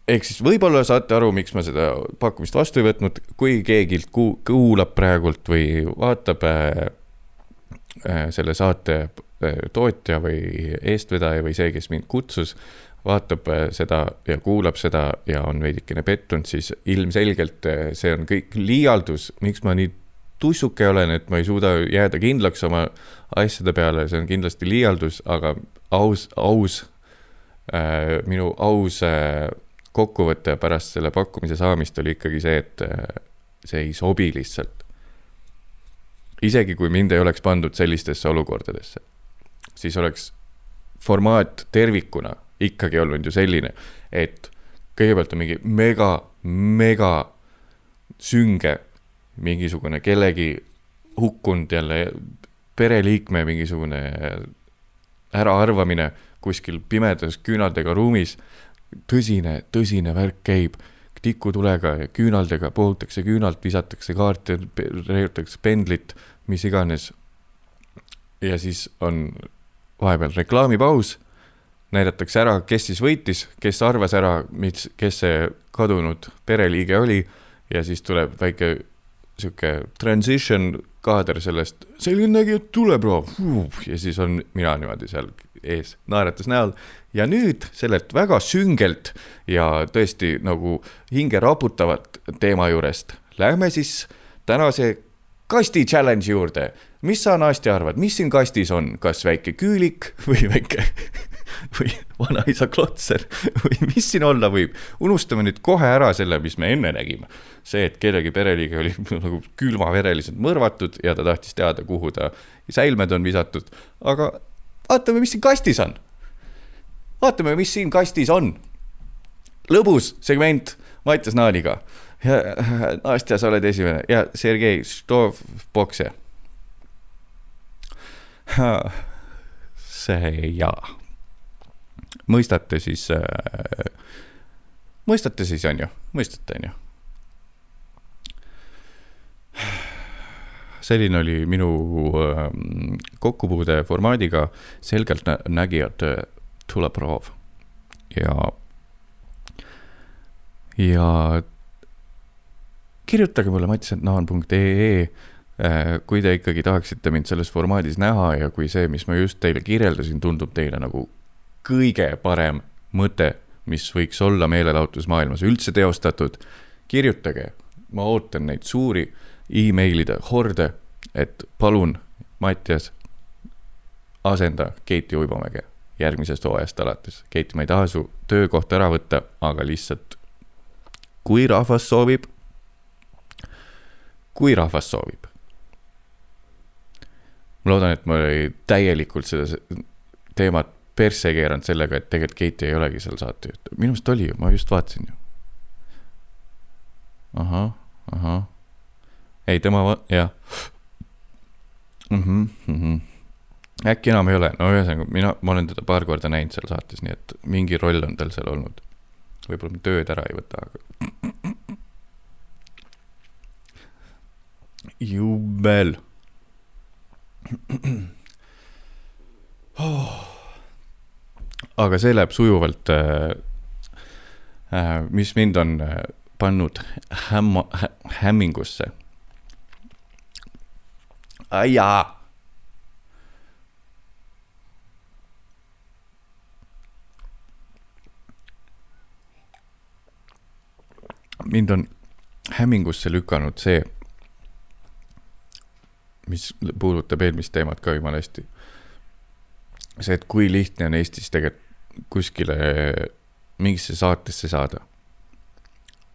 ehk siis võib-olla saate aru, miks ma seda pakkumist vastu ei võtnud, kui keegi ku- kuulab praegult või vaatab äh, äh, selle saate äh, tootja või eestvedaja või see, kes mind kutsus, vaatab seda ja kuulab seda ja on veidikene pettunud, siis ilmselgelt see on kõik liialdus, miks ma nii tussuke olen, et ma ei suuda jääda kindlaks oma asjade peale, see on kindlasti liialdus, aga aus, aus äh,, minu aus äh, kokkuvõte pärast selle pakkumise saamist oli ikkagi see, et äh, see ei sobi lihtsalt. isegi kui mind ei oleks pandud sellistesse olukordadesse, siis oleks formaat tervikuna ikkagi olnud ju selline, et kõigepealt on mingi mega, mega sünge mingisugune kellegi hukkunud jälle pereliikme mingisugune äraarvamine kuskil pimedas küünaldega ruumis tõsine, tõsine värk käib. Tikutulega ja küünaldega, puhutakse küünalt, visatakse kaarte, reiutakse pendlit, mis iganes. ja siis on vahepeal reklaamipaus, näidatakse ära, kes siis võitis, kes arvas ära, mis, kes see kadunud pereliige oli. Ja siis tuleb väike sihuke transition kaader sellest, selgeltnägija tuleb, ja siis on mina niimoodi seal ees naeratas näol ja nüüd sellelt väga süngelt ja tõesti nagu hinge raputavat teema juurest lähme siis tänase kasti challenge juurde. mis sa, Nastja, arvad, mis siin kastis on, kas väike küülik või väike või vanaisa klotser või mis siin olla võib? unustame nüüd kohe ära selle, mis me enne nägime. see, et kellegi pereliige oli nagu külmavereliselt mõrvatud ja ta tahtis teada, kuhu ta säilmed on visatud, aga vaatame, mis siin kastis on. Vaatame, mis siin kastis on. lõbus segment Mattias Naaliga. Nastja, sa oled esimene ja Sergei Štovbokse. see jaa. mõistate siis äh,, mõistate siis, on ju, mõistate, on ju selline oli minu äh, kokkupuude formaadiga selgeltnägijad Tuleprov ja, ja kirjutage mulle mattisenaan.ee äh, kui te ikkagi tahaksite mind selles formaadis näha ja kui see, mis ma just teile kirjeldasin, tundub teile nagu kõige parem mõte, mis võiks olla meelelahutusmaailmas üldse teostatud, kirjutage, ma ootan neid suuri emailide horde, et palun, Mattias, asenda Keiti Uibomäge järgmisest hooajast alates. Keiti, ma ei taha su töökohta ära võtta, aga lihtsalt kui rahvas soovib, kui rahvas soovib. ma loodan, et ma ei täielikult seda teemat persse keeranud sellega, et tegelikult Keiti ei olegi seal saatejuht. minu arust oli ju, ma just vaatasin ju. ahah, ahah ei, tema, jah mm. -hmm, mm -hmm. Äkki enam ei ole, no ühesõnaga mina, ma olen teda paar korda näinud seal saates, nii et mingi roll on tal seal olnud. võib-olla tööd ära ei võta, aga. jubel oh.. aga see läheb sujuvalt äh,, äh, mis mind on äh, pannud hämma hä,, hämmingusse. jaa mind on hämmingusse lükanud see, mis puudutab eelmist teemat ka jumala hästi. see, et kui lihtne on Eestis tegelikult kuskile mingisse saatesse saada.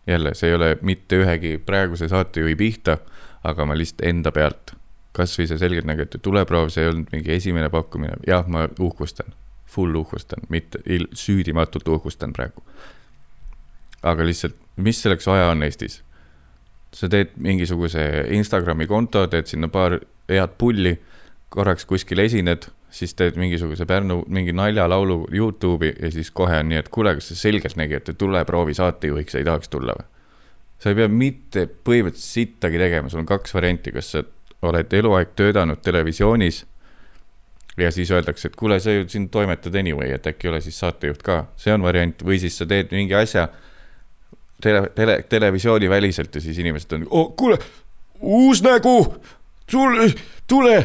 jälle, see ei ole mitte ühegi praeguse saatejuhi pihta, aga ma lihtsalt enda pealt, kasvõi see selgeltnägijate tuleproov, see ei olnud mingi esimene pakkumine, jah, ma uhkustan, full uhkustan, mitte süüdimatult uhkustan praegu aga lihtsalt, mis selleks vaja on Eestis? sa teed mingisuguse Instagrami konto, teed sinna paar head pulli, korraks kuskil esined, siis teed mingisuguse Pärnu mingi naljalaulu Youtube'i ja siis kohe on nii, et kuule, kas sa selgeltnägijate tuleproovi saatejuhiks ei tahaks tulla või? sa ei pea mitte põhimõtteliselt sittagi tegema, sul on kaks varianti, kas sa oled eluaeg töötanud televisioonis ja siis öeldakse, et kuule, sa ju siin toimetad anyway, et äkki ole siis saatejuht ka, see on variant, või siis sa teed mingi asja tele, tele, televisiooniväliselt ja siis inimesed on oh,, kuule, uus nägu, tule, tule,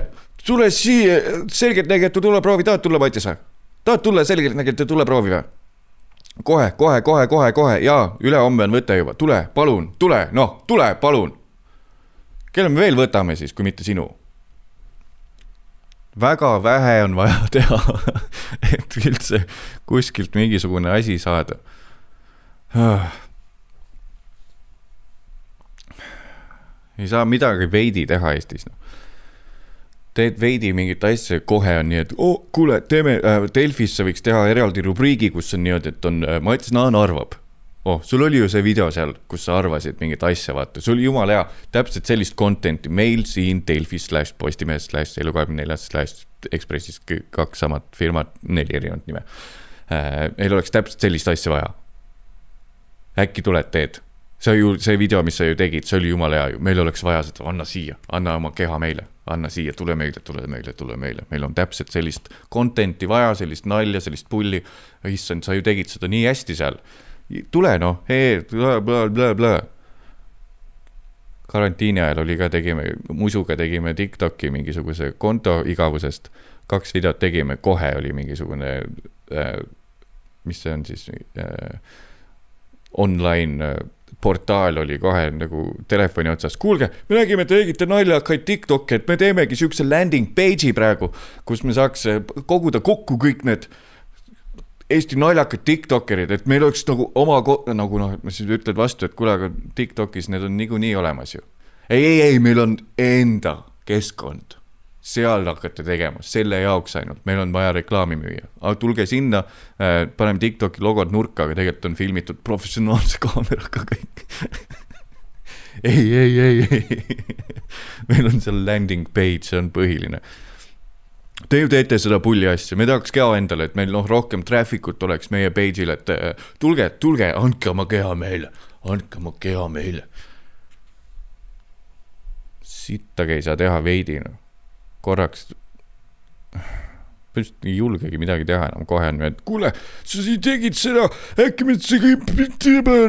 tule siia, selgeltnägijate tuleproovi, tahad tulla, Mattias või? tahad tulla selgeltnägijate tuleproovi või? kohe, kohe, kohe, kohe, kohe ja ülehomme on võte juba, tule, palun, tule, noh, tule, palun. kelle me veel võtame siis, kui mitte sinu? väga vähe on vaja teha et üldse kuskilt mingisugune asi saada ei saa midagi veidi teha Eestis no.. teed veidi mingit asja, kohe on nii, et oh, kuule, teeme äh,, Delfisse võiks teha eraldi rubriigi, kus on niimoodi, et on äh, Mats Naan arvab. oh, sul oli ju see video seal, kus sa arvasid mingit asja, vaata, oli jumala hea, täpselt sellist content'i meil siin Delfis slaš Postimehes slaš Elu24 slaš Ekspressis, kaks samat firmat, neli erinevat nime äh,. meil oleks täpselt sellist asja vaja. äkki tuled, teed see ju, see video, mis sa ju tegid, see oli jumala hea ju, meil oleks vaja seda, anna siia, anna oma keha meile, anna siia, tule meile, tule meile, tule meile, meil on täpselt sellist content'i vaja, sellist nalja, sellist pulli. issand, sa ju tegid seda nii hästi seal. tule noh, blablabla. karantiini ajal oli ka, tegime, Musuga tegime Tiktoki mingisuguse konto igavusest. kaks videot tegime, kohe oli mingisugune äh,, mis see on siis äh,, online äh, portaal oli kohe nagu telefoni otsas, kuulge, me nägime, te tegite naljakaid Tiktok'e, et me teemegi siukse landing page'i praegu, kus me saaks eh, koguda kokku kõik need Eesti naljakad Tiktokerid, et meil oleks nagu oma, nagu noh, siis ütled vastu, et kuule, aga Tiktokis need on niikuinii olemas ju. ei, ei, ei, meil on enda keskkond seal hakkate tegema, selle jaoks ainult, meil on vaja reklaami müüa. aga tulge sinna äh,, paneme Tiktoki logod nurka, aga tegelikult on filmitud professionaalse kaameraga kõik ei, ei, ei, ei meil on seal landing page, see on põhiline. Te ju teete seda pulli asja, me tahaks ka endale, et meil noh, rohkem traffic ut oleks meie page'il, et äh, tulge, tulge, andke oma keha meile, andke oma keha meile. sittagi ei saa teha veidi noh korraks põhimõtteliselt ei julgegi midagi teha enam, kohe on ju, et kuule, sa siin tegid seda, äkki me see kõik,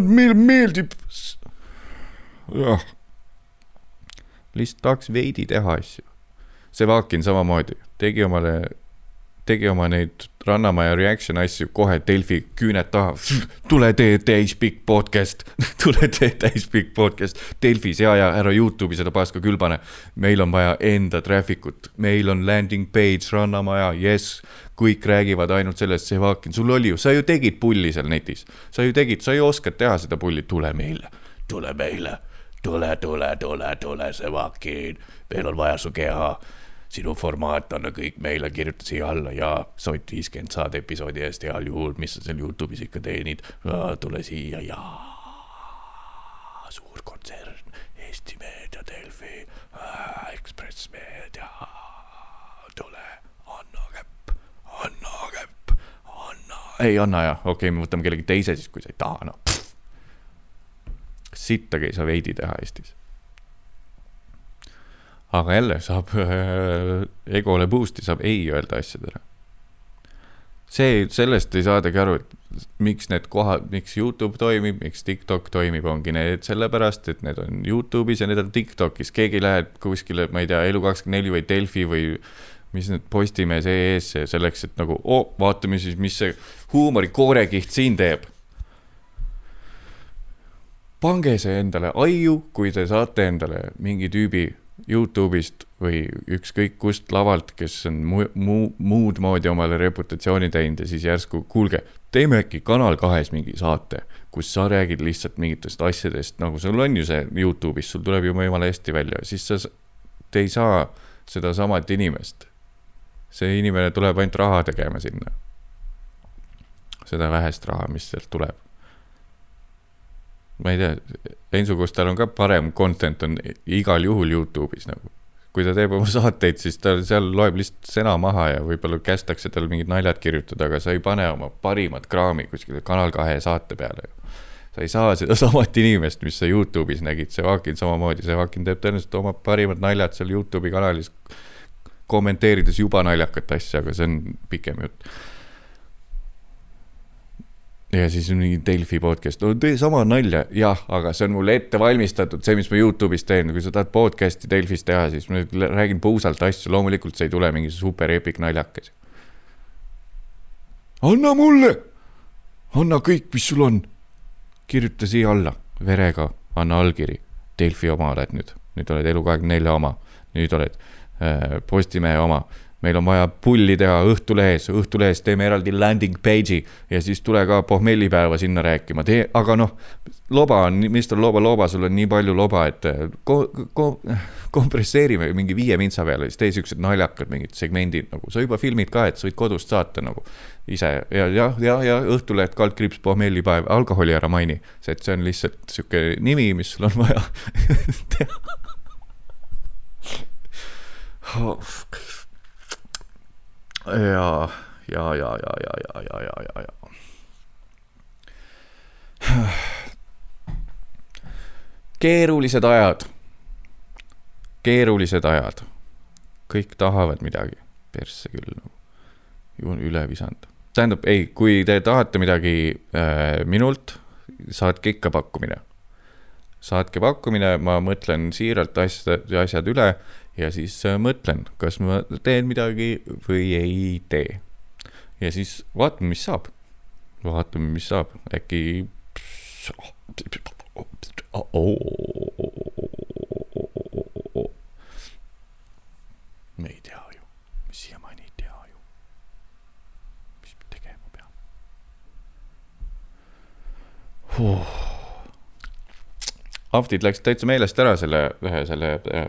meile meeldib. jah, lihtsalt tahaks veidi teha asju. Sevakin samamoodi tegi omale tegi oma neid Rannamaja reaction asju kohe Delfi küüned taha. tule tee täispikk podcast tule tee täispikk podcast Delfis ja, ja ära Youtube'i seda paska külbane. meil on vaja enda traffic ut, meil on landing page, Rannamaja, jess. kõik räägivad ainult sellest, Sevakin, sul oli ju, sa ju tegid pulli seal netis. sa ju tegid, sa ju oskad teha seda pulli, tule meile, tule meile tule, tule, tule, tule, Sevakin, meil on vaja su keha sinu formaat, anna kõik meile, kirjuta siia alla ja sott viiskümmend saad episoodi eest heal juhul, mis sa seal Youtube'is ikka teenid. tule siia ja suur kontsern, Eesti Meedia, Delfi, äh, Ekspress Meedia, tule, anna käpp, anna käpp, anna. ei anna jah, okei okay,, me võtame kellegi teise siis, kui sa ei taha, noh. sittagi ei saa veidi teha Eestis aga jälle saab äh, egole boost'i, saab ei öelda asjadele. see, sellest ei saadagi aru, et miks need kohad, miks Youtube toimib, miks TikTok toimib, ongi need sellepärast, et need on Youtube'is ja need on TikTok'is, keegi ei lähe kuskile, ma ei tea, Elu24 või Delfi või mis need Postimees EE-sse selleks, et nagu oh,, vaatame siis, mis see huumori koorekiht siin teeb. pange see endale aiu, kui te saate endale mingi tüübi Youtube'ist või ükskõik kust lavalt, kes on mu, mu, muud moodi omale reputatsiooni teinud ja siis järsku, kuulge, teeme äkki Kanal kahes mingi saate, kus sa räägid lihtsalt mingitest asjadest, nagu sul on ju see Youtube'is, sul tuleb ju jumala hästi välja, siis sa, te ei saa sedasamat inimest see inimene tuleb ainult raha tegema sinna. seda vähest raha, mis sealt tuleb. Ma ei tea, Ensu Kustal on ka parem content on igal juhul Youtube'is nagu. kui ta teeb oma saateid, siis ta seal loeb lihtsalt sõna maha ja võib-olla kästakse tal mingid naljad kirjutada, aga sa ei pane oma parimat kraami kuskile Kanal kahe saate peale sa ei saa sedasamat inimest, mis sa Youtube'is nägid, see Vakin samamoodi, see Vakin teeb tõenäoliselt oma parimad naljad seal Youtube'i kanalis kommenteerides juba naljakat asja, aga see on pikem jutt. Ja siis mingi Delfi podcast, no tee sama nalja, jah, aga see on mulle ette valmistatud, see, mis ma Youtube'is teen, kui sa tahad podcast'i Delfis teha, siis ma räägin puusalt asju, loomulikult see ei tule mingi super epic naljakas. anna mulle, anna kõik, mis sul on, kirjuta siia alla. Verega, anna allkiri, Delfi oma oled nüüd, nüüd oled Elu24 oma, nüüd oled Äh, Postimehe oma. Meil on vaja pulli teha Õhtulehes, Õhtulehes teeme eraldi landing page'i ja siis tule ka pohmellipäeva sinna rääkima, tee, aga noh, loba on, Mr Loba, loba, sul on nii palju loba, et äh, ko-, ko-, kompresseerime mingi viie mintsa peale, siis tee siuksed naljakad mingid segmendid nagu, sa juba filmid ka, et sa võid kodust saata nagu ise. Ja, jah, ja, ja Õhtuleht, kaldkriips, pohmellipäev, alkoholi ära maini, see, et see on lihtsalt sihuke nimi, mis sul on vaja teha. Oh.. Ja, ja, ja, ja, ja, ja, ja, ja, ja, ja. keerulised ajad, keerulised ajad, kõik tahavad midagi, persse küll nagu, üle visanud. tähendab, ei, kui te tahate midagi äh, minult, saatke ikka pakkumine. saatke pakkumine, ma mõtlen siiralt asjad, asjad üle ja siis äh, mõtlen, kas ma teen midagi või ei tee. ja siis vaatame, mis saab. vaatame, mis saab, äkki. me ei tea ju, siiamaani ei tea ju, mis me tegema peame huh.. Aftid läks täitsa meelest ära selle ühe selle äh,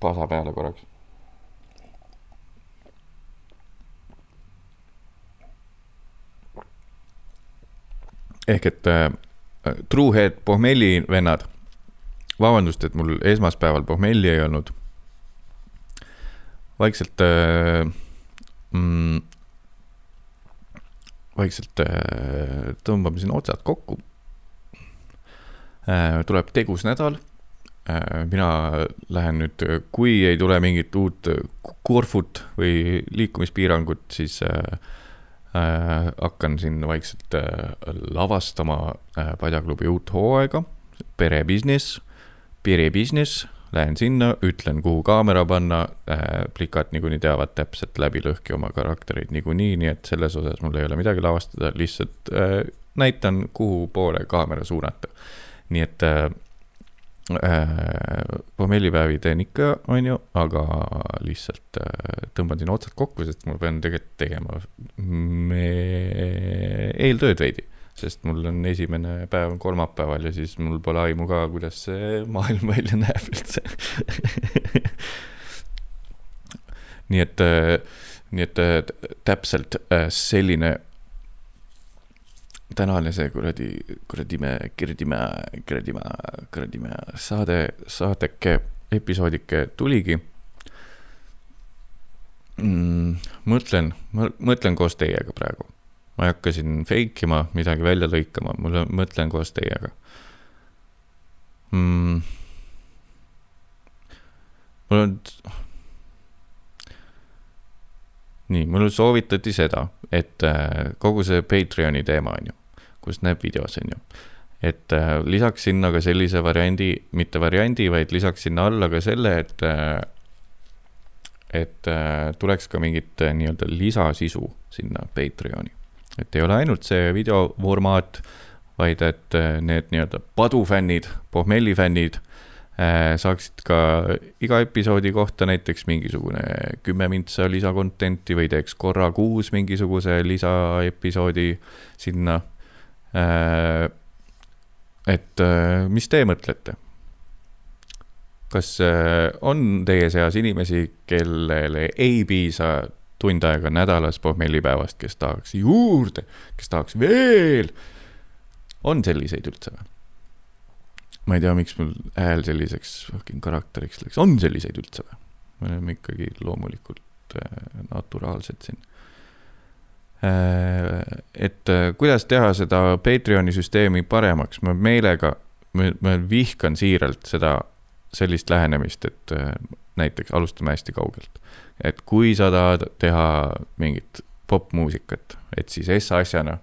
pasa peale korraks. ehk et äh, Truehead pohmelli vennad, vabandust, et mul esmaspäeval pohmelli ei olnud. vaikselt äh,, mm, vaikselt äh, tõmbame siin otsad kokku äh,. tuleb tegus nädal mina lähen nüüd, kui ei tule mingit uut Corfut või liikumispiirangut, siis äh, äh, hakkan siin vaikselt äh, lavastama äh, Padjaklubi uut hooaega, pere business, pere business, lähen sinna, ütlen, kuhu kaamera panna äh,, plikad niikuinii teavad täpselt läbi lõhki oma karaktereid niikuinii, nii et selles osas mul ei ole midagi lavastada, lihtsalt äh, näitan, kuhu poole kaamera suunata. nii et äh, äh, pommellipäevi teen ikka, on ju, aga lihtsalt äh, tõmban sinna otsad kokku, sest ma pean tegelikult tegema me... eeltööd veidi. sest mul on esimene päev on kolmapäeval ja siis mul pole aimu ka, kuidas see maailm välja näeb üldse nii et äh,, nii et äh, täpselt äh, selline tänane see kuradi, kuradi me, kuradi me, kuradi me, kuradi me saade, saateke, episoodike tuligi mm,. mõtlen, mõtlen koos teiega praegu. ma ei hakka siin fake ima, midagi välja lõikama, ma mõtlen koos teiega mm.. mul on. nii, mulle soovitati seda, et äh, kogu see Patreoni teema on ju, kus näeb videos on ju et äh, lisaks sinna ka sellise variandi, mitte variandi, vaid lisaks sinna alla ka selle, et äh, et äh, tuleks ka mingit nii-öelda lisasisu sinna Patreoni. et ei ole ainult see videoformaat, vaid et need nii-öelda padufännid, pohmellifännid saaksid ka iga episoodi kohta näiteks mingisugune kümme mintsa lisakontenti või teeks korra kuus mingisuguse lisaepisoodi sinna et äh, mis te mõtlete? kas äh, on teie seas inimesi, kellele ei piisa tund aega nädalas pohmellipäevast, kes tahaks juurde, kes tahaks veel? on selliseid üldse või? ma ei tea, miks mul hääl selliseks fucking karakteriks läks, on selliseid üldse või? me oleme ikkagi loomulikult äh, naturaalsed siin Äh, et äh, kuidas teha seda Patreoni süsteemi paremaks, ma meelega, ma vihkan siiralt seda, sellist lähenemist, et äh, näiteks alustame hästi kaugelt. et kui sa tahad teha mingit popmuusikat, et siis S-asjana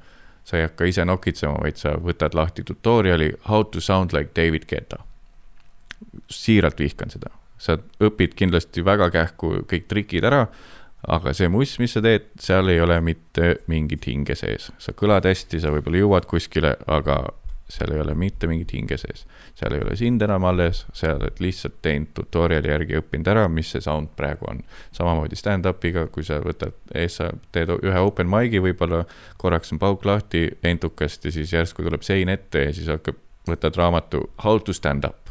sa ei hakka ise nokitsema, vaid sa võtad lahti tutorial'i How to sound like David Guetta. siiralt vihkan seda, sa õpid kindlasti väga kähku kõik trikid ära aga see muss, mis sa teed, seal ei ole mitte mingit hinge sees. sa kõlad hästi, sa võib-olla jõuad kuskile, aga seal ei ole mitte mingit hinge sees. seal ei ole sind enam alles, sa oled lihtsalt teinud tutorial'i järgi õppinud ära, mis see sound praegu on. samamoodi stand-up'iga, kui sa võtad ees, sa teed ühe open mic'i, võib-olla korraks on pauk lahti entukast ja siis järsku tuleb sein ette ja siis hakkab, võtad raamatu How to stand up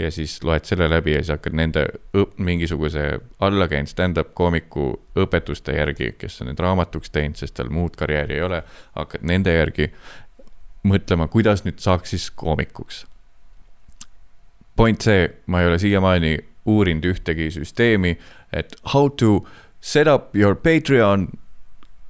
ja siis loed selle läbi ja siis hakkad nende õp, mingisuguse allakäinud stand-up koomiku õpetuste järgi, kes on need raamatuks teinud, sest tal muud karjääri ei ole, hakkad nende järgi mõtlema, kuidas nüüd saaks siis koomikuks. point see, ma ei ole siiamaani uurinud ühtegi süsteemi, et how to set up your Patreon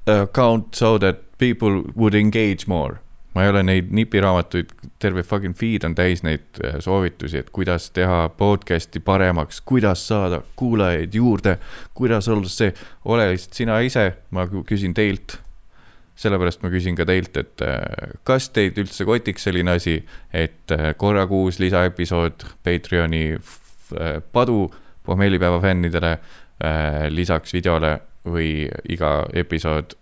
account so that people would engage more ma ei ole neid nipiraamatuid, terve fucking feed on täis neid äh, soovitusi, et kuidas teha podcast'i paremaks, kuidas saada kuulajaid juurde, kuidas olla see, ole lihtsalt sina ise, ma küsin teilt. sellepärast ma küsin ka teilt, et äh, kas teid üldse kotiks selline asi, et äh, korra kuus lisaepisood Patreoni padu pohmellipäeva fännidele lisaks videole või iga episood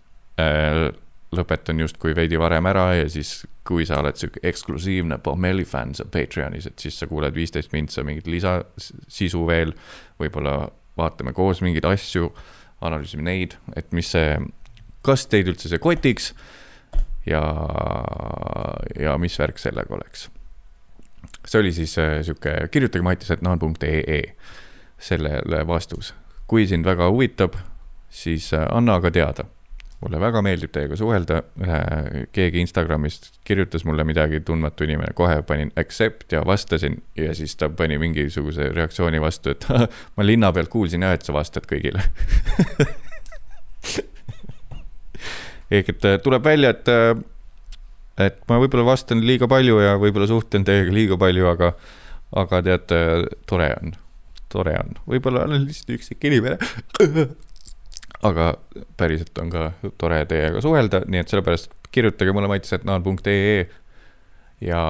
lõpetan justkui veidi varem ära ja siis, kui sa oled sihuke eksklusiivne Pommelli fänn seal Patreonis, et siis sa kuuled viisteist mintsa mingit lisasisu veel. võib-olla vaatame koos mingeid asju, analüüsime neid, et mis see, kas teid üldse see kotiks. ja, ja mis värk sellega oleks. see oli siis äh, sihuke, kirjutage matisetnaan.ee sellele vastus. kui sind väga huvitab, siis äh, anna aga teada mulle väga meeldib teiega suhelda, keegi Instagramist kirjutas mulle midagi, tundmatu inimene, kohe panin accept ja vastasin ja siis ta pani mingisuguse reaktsiooni vastu, et ma linna pealt kuulsin jah, et sa vastad kõigile. Ehk et äh, tuleb välja, et, äh, et ma võib-olla vastan liiga palju ja võib-olla suhtlen teiega liiga palju, aga, aga teate, tore on, tore on, võib-olla olen lihtsalt üksik inimene aga päriselt on ka tore teiega suhelda, nii et sellepärast kirjutage mulle matisetnaan.ee ja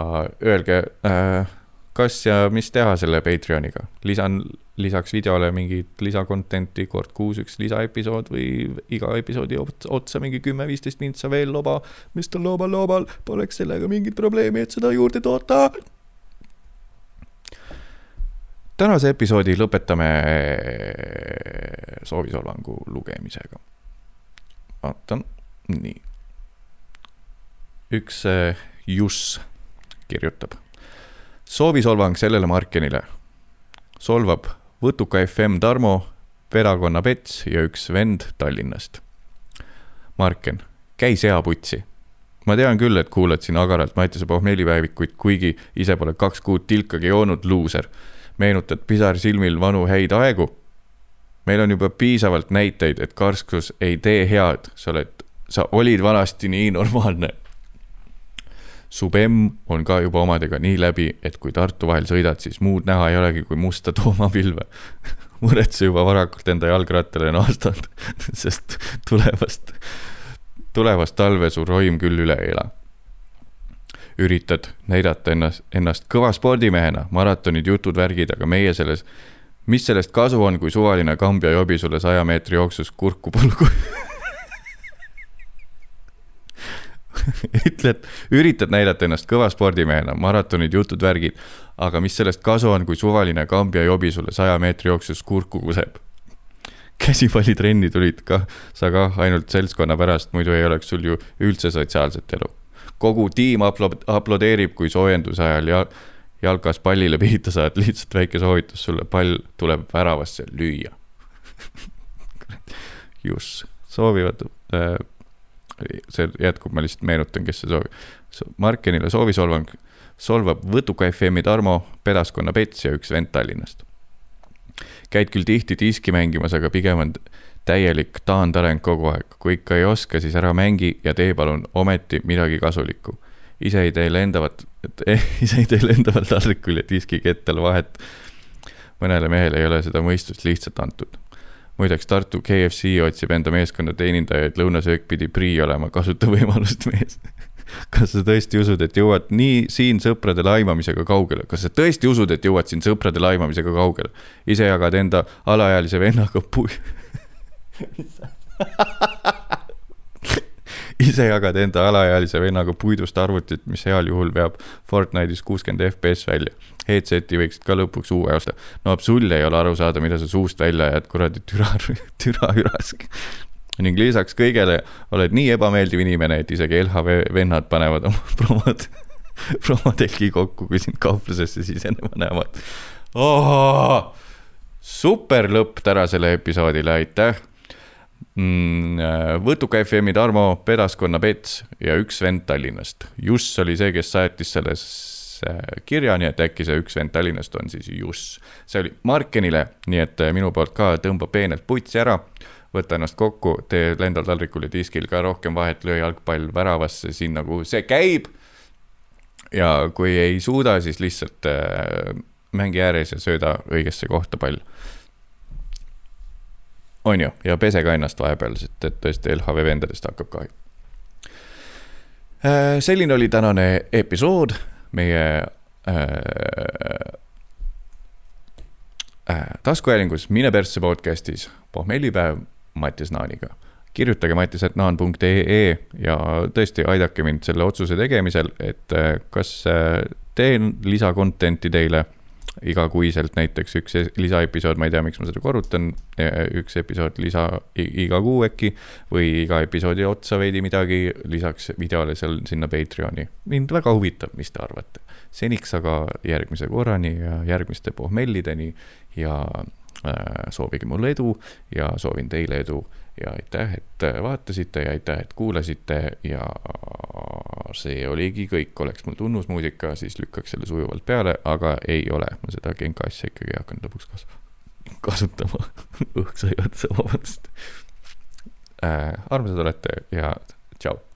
öelge äh,, kas ja mis teha selle Patreoniga. lisan lisaks videole mingit lisakontenti, kord kuus üks lisaepisood või iga episoodi otsa mingi kümme-viisteist mintsa veel loba. Mr Loobal Loobal poleks sellega mingit probleemi, et seda juurde toota tänase episoodi lõpetame soovisolvangu lugemisega. vaatan, nii. üks eh, Juss kirjutab. soovisolvang sellele Markenile. solvab Võtuka FM Tarmo, perekonna Pets ja üks vend Tallinnast. Marken, käi seaputsi ma tean küll, et kuulad siin agaralt Mattiase pohmellipäevikuid, kuigi ise pole kaks kuud tilkagi joonud, luuser meenutad pisarsilmil vanu häid aegu. meil on juba piisavalt näiteid, et karskus ei tee head, sa oled sa olid vanasti nii normaalne. su bemm on ka juba omadega nii läbi, et kui Tartu vahel sõidad, siis muud näha ei olegi kui musta toomapilve muretse juba varakult enda jalgrattale naastanud sest tulevast, tulevast talve su roim küll üle ei ela. Üritad näidata ennast, ennast kõva spordimehena, maratonid, jutud, värgid, aga meie selles, mis sellest kasu on, kui suvaline Kambja jobi sulle saja meetri jooksus kurku pulgu ütled, üritad näidata ennast kõva spordimehena, maratonid, jutud, värgid, aga mis sellest kasu on, kui suvaline Kambja jobi sulle saja meetri jooksus kurku kuseb? käsipallitrenni tulid ka, sa ka ainult seltskonna pärast, muidu ei oleks sul ju üldse sotsiaalset elu. Kogu tiim aplo-, aplodeerib, kui soojenduse ajal ja jalkas pallile pihta saad, lihtsalt väike soovitus sulle, pall tuleb väravasse lüüa just, soovivad äh, see jätkub, ma lihtsalt meenutan, kes see soovib. Markenile soovisolvang solvab Võtuka FM-i Tarmo, Pedaskonna Pets ja üks vend Tallinnast. käid küll tihti diski mängimas, aga pigem on täielik taandareng kogu aeg. kui ikka ei oska, siis ära mängi ja tee palun ometi midagi kasulikku. ise ei tee lendavat, ise ei tee lendaval taldrikul ja diskikettel vahet. mõnele mehele ei ole seda mõistust lihtsalt antud muideks Tartu KFC otsib enda meeskonna teenindajaid, lõunasöök pidi prii olema, kasuta võimalust, mees kas sa tõesti usud, et jõuad nii siin sõprade laimamisega kaugele, kas sa tõesti usud, et jõuad siin sõprade laimamisega kaugele? ise jagad enda alaealise vennaga pui- ise jagad enda alaealise vennaga puidust arvutit, mis heal juhul veab Fortnite'is kuuskümmend FPS välja. Headseti võiksid ka lõpuks uue osta. no sul ei ole aru saada, mida sa suust välja ajad, kuradi türa, türa ürask. ning lisaks kõigele oled nii ebameeldiv inimene, et isegi LHV vennad panevad oma promod, promotelgi kokku, kui sind kauplusesse sisenema näevad oh,. super lõpp tänasele episoodile, aitäh Võtuka FM-i Tarmo Pedaskonna Pets ja üks vend Tallinnast. Juss oli see, kes saatis selles äh, kirja, nii et äkki see üks vend Tallinnast on siis Juss. see oli Markenile, nii et äh, minu poolt ka tõmba peenelt putsi ära, võta ennast kokku, tee lendal taldrikul ja diskil ka rohkem vahet, löö jalgpall väravasse sinna, kuhu see käib. ja kui ei suuda, siis lihtsalt äh, mängi ääres ja sööda õigesse kohta pall on ju, ja pese ka ennast vahepeal, sest et tõesti LHV vendadest hakkab kahju. Äh, selline oli tänane episood meie äh, äh, taskuhäälingus Mine persse podcastis pohmellipäev Mattias Naaniga. kirjutage mattias.naan.ee ja tõesti aidake mind selle otsuse tegemisel, et äh, kas äh, teen lisakontenti teile igakuiselt näiteks üks lisaepisood, ma ei tea, miks ma seda korrutan, üks episood lisa iga kuu äkki või iga episoodi otsa veidi midagi lisaks videole seal sinna Patreoni. mind väga huvitab, mis te arvate. seniks aga järgmise korrani ja järgmiste pohmellideni ja äh, soovige mulle edu ja soovin teile edu ja aitäh, et vaatasite ja aitäh, et kuulasite. Ja see oligi kõik, oleks mul tunnusmuusika, siis lükkaks selle sujuvalt peale, aga ei ole, ma seda Genka asja ikkagi hakanud lõpuks kas-, kasutama. Õhk sai otsa, vabandust. Äh,. armsad olete ja tšau